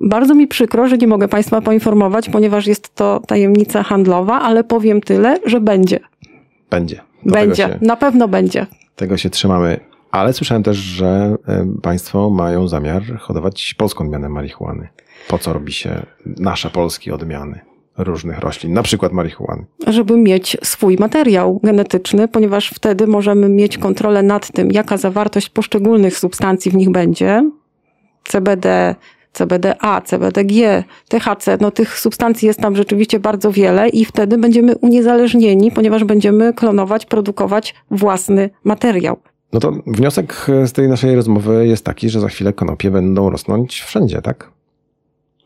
Bardzo mi przykro, że nie mogę Państwa poinformować, ponieważ jest to tajemnica handlowa, ale powiem tyle, że będzie. Będzie. Do będzie, na pewno będzie. Tego się trzymamy. Ale słyszałem też, że e, Państwo mają zamiar hodować polską odmianę marihuany. Po co robi się nasze polskie odmiany? różnych roślin, na przykład marihuany. Żeby mieć swój materiał genetyczny, ponieważ wtedy możemy mieć kontrolę nad tym, jaka zawartość poszczególnych substancji w nich będzie. CBD, CBDA, CBDG, THC, no tych substancji jest tam rzeczywiście bardzo wiele i wtedy będziemy uniezależnieni, ponieważ będziemy klonować, produkować własny materiał. No to wniosek z tej naszej rozmowy jest taki, że za chwilę konopie będą rosnąć wszędzie, tak?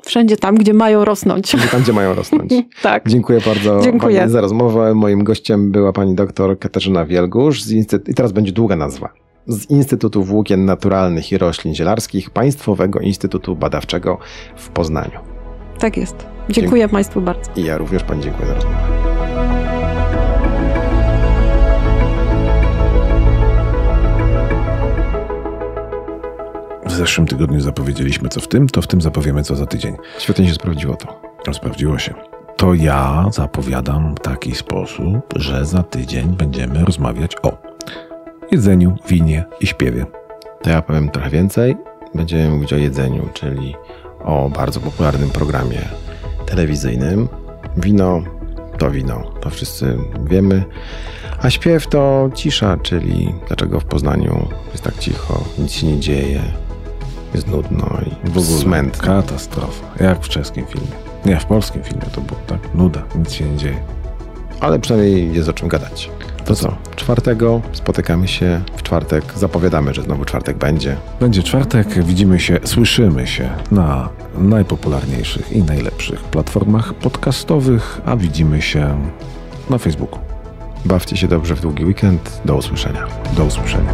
Wszędzie tam, gdzie mają rosnąć. Wszędzie tam, gdzie mają rosnąć. tak. Dziękuję bardzo Dziękuję. za rozmowę. Moim gościem była pani doktor Katarzyna Wielgusz z Instytutu, i teraz będzie długa nazwa, z Instytutu Włókien Naturalnych i Roślin Zielarskich Państwowego Instytutu Badawczego w Poznaniu. Tak jest. Dziękuję, dziękuję. Państwu bardzo. I ja również Pani dziękuję za rozmowę. W zeszłym tygodniu zapowiedzieliśmy co w tym, to w tym zapowiemy co za tydzień. Świetnie się sprawdziło to. Sprawdziło się. to ja zapowiadam taki sposób, że za tydzień będziemy rozmawiać o jedzeniu, winie i śpiewie. To ja powiem trochę więcej. Będziemy mówić o jedzeniu, czyli o bardzo popularnym programie telewizyjnym. Wino to wino, to wszyscy wiemy. A śpiew to cisza, czyli dlaczego w Poznaniu jest tak cicho, nic się nie dzieje, jest nudno i w ogóle. Katastrofa. Jak w czeskim filmie. Nie, w polskim filmie to było tak nuda, nic się nie dzieje. Ale przynajmniej jest o czym gadać. To co? Czwartego spotykamy się w czwartek. Zapowiadamy, że znowu czwartek będzie. Będzie czwartek, widzimy się, słyszymy się na najpopularniejszych i najlepszych platformach podcastowych, a widzimy się na Facebooku. Bawcie się dobrze w długi weekend. Do usłyszenia. Do usłyszenia.